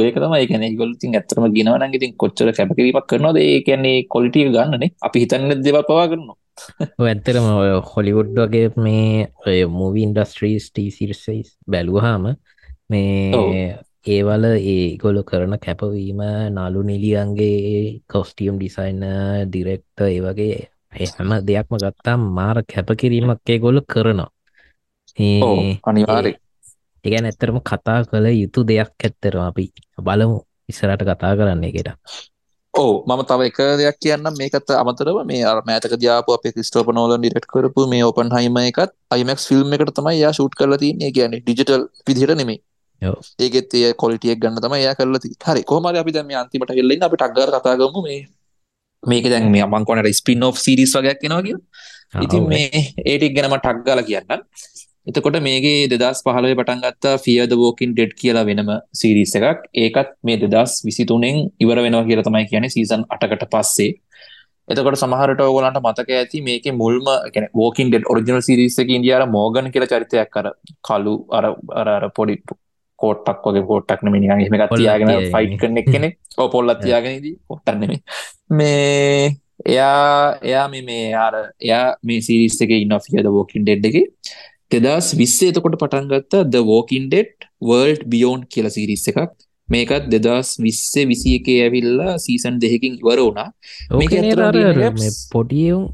ඒක තමයි. ඒ කියන්නේ ඒගොල්ලෝ ඉතින් ඇත්තටම ගිනව නම් ඉතින් කොච්චර කැපකිරීමක් කරනවද? ඒ කියන්නේ කොලිටි එක ගන්නනේ අපි හිතන්නේ දේවල් පවා කරනවා ඇත්තරම ඔය හොලිවුඩ් වගේ මේ ඔය මූවී ඉන්ඩස්ට්‍රීස් ටීසිර්සයිස් බැලුවහාම මේ ඒවල ඒගොලු කරන කැපවීම නලු නිලියන්ගේ කොස්ටියම් ඩිසයින්න ඩිරෙක්ට ඒ වගේ හැම දෙයක්ම ගත්තා මාර කැපකිරීමක්කේ ගොල කරනවා. අනිවාරය ඒගැන ඇත්තරම කතා කළ යුතු දෙයක් ඇත්තර අපි බලමු. ඉස්සරට කතා කරන්නේ එකට ඕ මම තව එක දෙයක් කියන්න මේකත් අමතරව මේ මෑතක දයාප අප ක්‍රිස්ටෝප නෝලන් ඩිරෙක්් කරපු මේ ඕපන් හයිම එකත් අයිමක් ෆිල්ම් එකට තමයි යා ෂුට් කරලා තින්නේ. කියන ඩිජිටල් විදිහට නෙමේ ඒගෙත් ඒ කොලිටියක් ගන්න තම ය කරල හරි කොමර අපි දැම අන්තිමට හෙල්ලන්න අපි ටක්ගර කතාගමු මේ මේක දැන් මේ අමන්කොනට ස්පින් ඔෆ් සිරිස් වගයක් කෙනවාගේ ඉතින් මේ ඒටික් ගැනම ටක්ගල කියන්න එතකොට මේගේ දෙදස් පහලේ පටන්ගත්තා ෆියද වෝකින් ඩෙඩ් කියලා වෙනම සිරිස එකක්. ඒකත් මේ දෙදස් විසිතුනෙන් ඉවර වෙනවා කියල තමයි කියන සීසන් අටකට පස්සේ. එතකොට සමහරට ඕගලන්ට මතක ඇති මේක මුල්ම ෝකින් ඩෙඩ් ඔරිජනල් සිරිසක ඉන්දියාර මෝගන් කියල චරිතයක් කර කලු අර අර පොඩි කෝට්ටක් වගේ පෝට්ටක් නෙම නිකන් එහෙම එකක් තියාගෙන ෆයිට් කරන එක්කෙනෙක්. ඔව් පොල්ලක් තියාගෙනදී පොට්ටක් නෙමෙයි. මේ එයා එයා මේ මේ අර එයා මේ සීරීස් එකේ ඉන්න ෆියර් ද වෝකින් ඩෙඩ් එකේ 2020 එතකොට පටන් ගත්ත the Walking Dead World Beyond කියලා සීරීස් එකක්. මේකත් දෙදස් විස්සේ විසි එකේ ඇවිල්ලා සීසන් දෙහකින් ඉවර වුණා. මේක පොඩියවුම්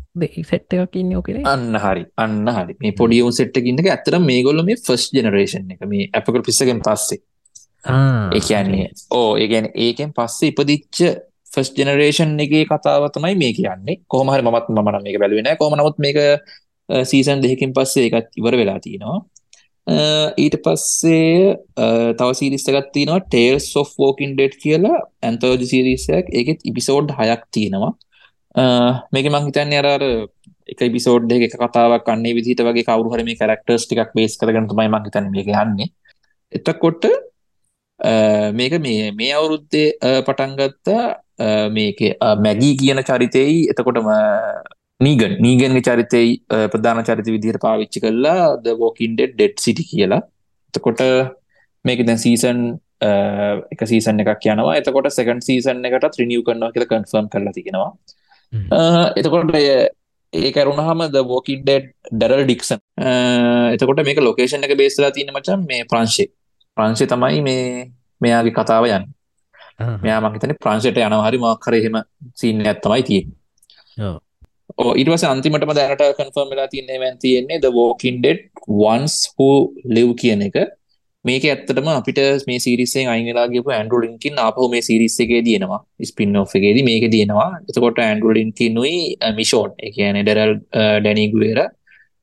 සෙට් එකකින්න ඕකෙන අන්න හරි අන්න හරි. මේ පොඩියවුම් සෙට්ටකින්නක ඇතර මේ ගොල්ල මේ ෆස් ජනරේෂන් එක මේ අපකල් පිස්සගෙන් පස්සේ. ඒ කියන්නේ ඕ ඒගැන ඒකෙන් පස්සේ ඉපදිච්ච ෆස් ජනරේෂන් එකගේ කතාව තමයි මේ කියන්නේ. කොහමහරි මත් මන මේක බැලුවෙන කොමනමුත් මේක සීසන් දෙහකින් පස්සේ එකත් ඉවර වෙලා තියෙනවා. ඊට පස්සේ තව සිරිස්සගත් තිනවා ටේල් සොෆ් ෝකින් ඩෙට් කියලා ඇන්තෝජ සිරිසයක් ඒකෙත් ඉපිසෝඩ් හයක් තියෙනවා. මේක මංහිතන්න අරර එක පිසෝඩ් එක කතාවක් කන්නේ විදිට වගේ කවරුහර මේ කරක්ටර්ස් ටිකක් බේස් කරගන්න තමයි මංහිතන මේක යන්නේ. එතකොට මේක මේ මේ අවුරුද්දේ පටන්ගත්තා මේක මැගී කියන චරිතයයි එතකොටම නීගන්. නීගන්ගේ චරිතයි ප්‍රධාන චරිත විදිහට පාවිච්චි කරලා ද වෝකින්ඩෙඩ් ඩෙඩ් සිටි කියලා. එතකොට මේක දැන් සීසන් එක සීසන් එකක් යනවා. එතකොට සකන් සීසන් එකට ත්‍රිනිියව කරනවා කියල කන්ෆර්ම් කරලා තියෙනවා. එතකොට ඒ කරුණහම ද වෝකින්ඩෙඩ් ඩරල් ඩික්සන් එතකොට මේක ලොකේෂන් එක බේසලා තියෙන මචන් මේ ප්‍රංශය ප්‍රංශය තමයි මේ මෙයාගේ කතාව යන්න. මෙයා මහිතන ප්‍රංශයට යනහරි මක්කරහෙම සිීන්න ඇත්තමයි තියෙන් ඉටවස අන්තිමටම දැනට කන්ෆර්ම් වෙලා තින්නේ වැන් තියෙන්නේ ද වෝකින්ඩෙඩ් වන්ස් හෝ ලෙව් කියන එක. මේක ඇත්තටම අපිට මේ සිරිසේ අයිලාගේපු ඇන්ඩු ලින්කින් අපහ මේ සිරිස්සගේ දයනවා ස්පින් ඔ්ගේද මේක දයනවා එතකොට ඇන්ඩු ලින්කිනුයි මිෂෝන් එකන ඩරල් ඩැනිගුවේර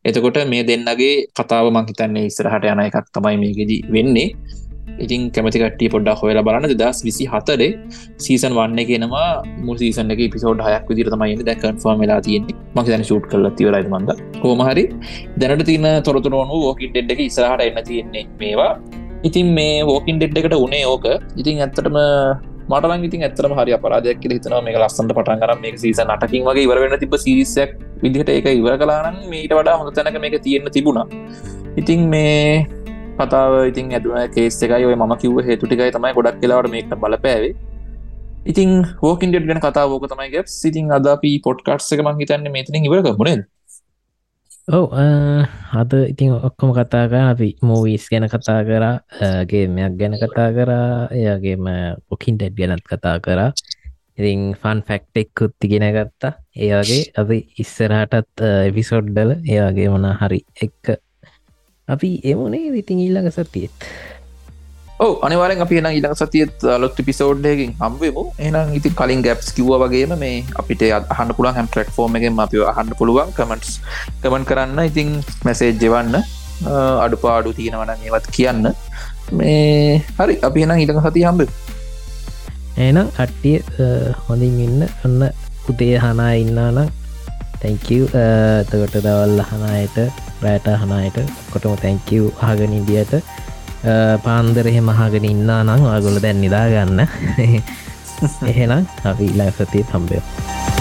එතකොට මේ දෙන්නගේ කතාව මංහිතන්නේ ඉස්සරහට යන එකක් තමයි මේකෙදී වෙන්නේ. ඉතින් කැමතිකට පොඩ්ඩක් හොයලා බලන්න. දස් විසි හතරේ සීසන් වන්න කියෙනවා මුල් සීසන් එක පිසෝඩ් හයක් විදිරතමයින්න දැ කන්ෆර්ම් වෙලා තියෙන්නේ. මක දැන ෂූට් කල තිවරයි මන්ද. හෝමහරි දැනට තින තොරතුරනු ෝකින් ඩෙඩ් එක ඉස්රහට එන්න තියෙන්නේ මේවා. ඉතින් මේ ෝකින් ඩෙඩ් එකට උනේ ඕක. ඉතින් ඇත්තටම මටලන් ඉතින් ඇතරම හරි අපරාධයක් කියල හිතනවා. මේ ලස්සට පටන් කරම් මේ සීස නටකින් වගේ ඉවරවෙන තිබ සිරිසයක් විදිහට ඒක ඉවර කලානම් මීට වඩා හොඳ තැනක මේක තියෙන තිබුණා. ඉතින් මේ කතාව ඉතින් ඇදුන කේස් එකයි. ඔය ම කිව්ව හේතුටිකයි තමයි ගොඩක් කියලාවට මේක බලපෑවේ. ඉතින් හෝකින්ඩ ගෙන කතා ෝක තමයි ගැප් සිතින් අදාපි පොට්කාට්ස එක මං හිතන්න මේතින ඉවරක මුණේ ඔව අද ඉතින් ඔක්කොම කතාක අපි මූවිස් ගැන කතා කරාගේ මෙයක් ගැන කතා කරා එයාගේම පොකින් ටැඩ් ගැනත් කතා කරා. ඉතින් ෆන් ෆැක්ටෙක්කුත් තිගෙන ගත්තා. ඒවගේ අපි ඉස්සරහටත් එපිසොඩ්ඩල ඒයාගේ මොන හරි එක්ක අපි එමනේ ඉතින් ඊල්ලඟ සතියත්. ඕ අනිවාරෙන් අපි එන ඉලක් සතියත් ලොත් පිසෝඩ්ඩයකින් හම්බේමු එනම් ඉතින් කලින් ගැප්ස් කිව්ව වගේම මේ අපිට අහන්න පුළන් හැම් ට්‍රක්ෆෝර්ම එකෙන් අපි අහන්න පුළුවන් කමටස් කමන් කරන්න. ඉතින් මැසේජ් ජෙවන්න අඩු පාඩු තියෙනවන ඒවත් කියන්න. මේ හරි. අපි එනම් ඉටක සති හම්බ එනම් කට්ටිය හොඳින් ඉන්න. ඔන්න පුතේ හනා ඉන්නානම් තැංකව uh, එතකොට දවල් හනායට රෑට හනායට කොටම තැංකව් ආගනින්දියට uh, පාන්දරහෙ මහගෙන ඉන්නා නං අගොල දැන් නිදාගන්න. එහෙනම් අපි ඉලා සතිය තම්බයෝ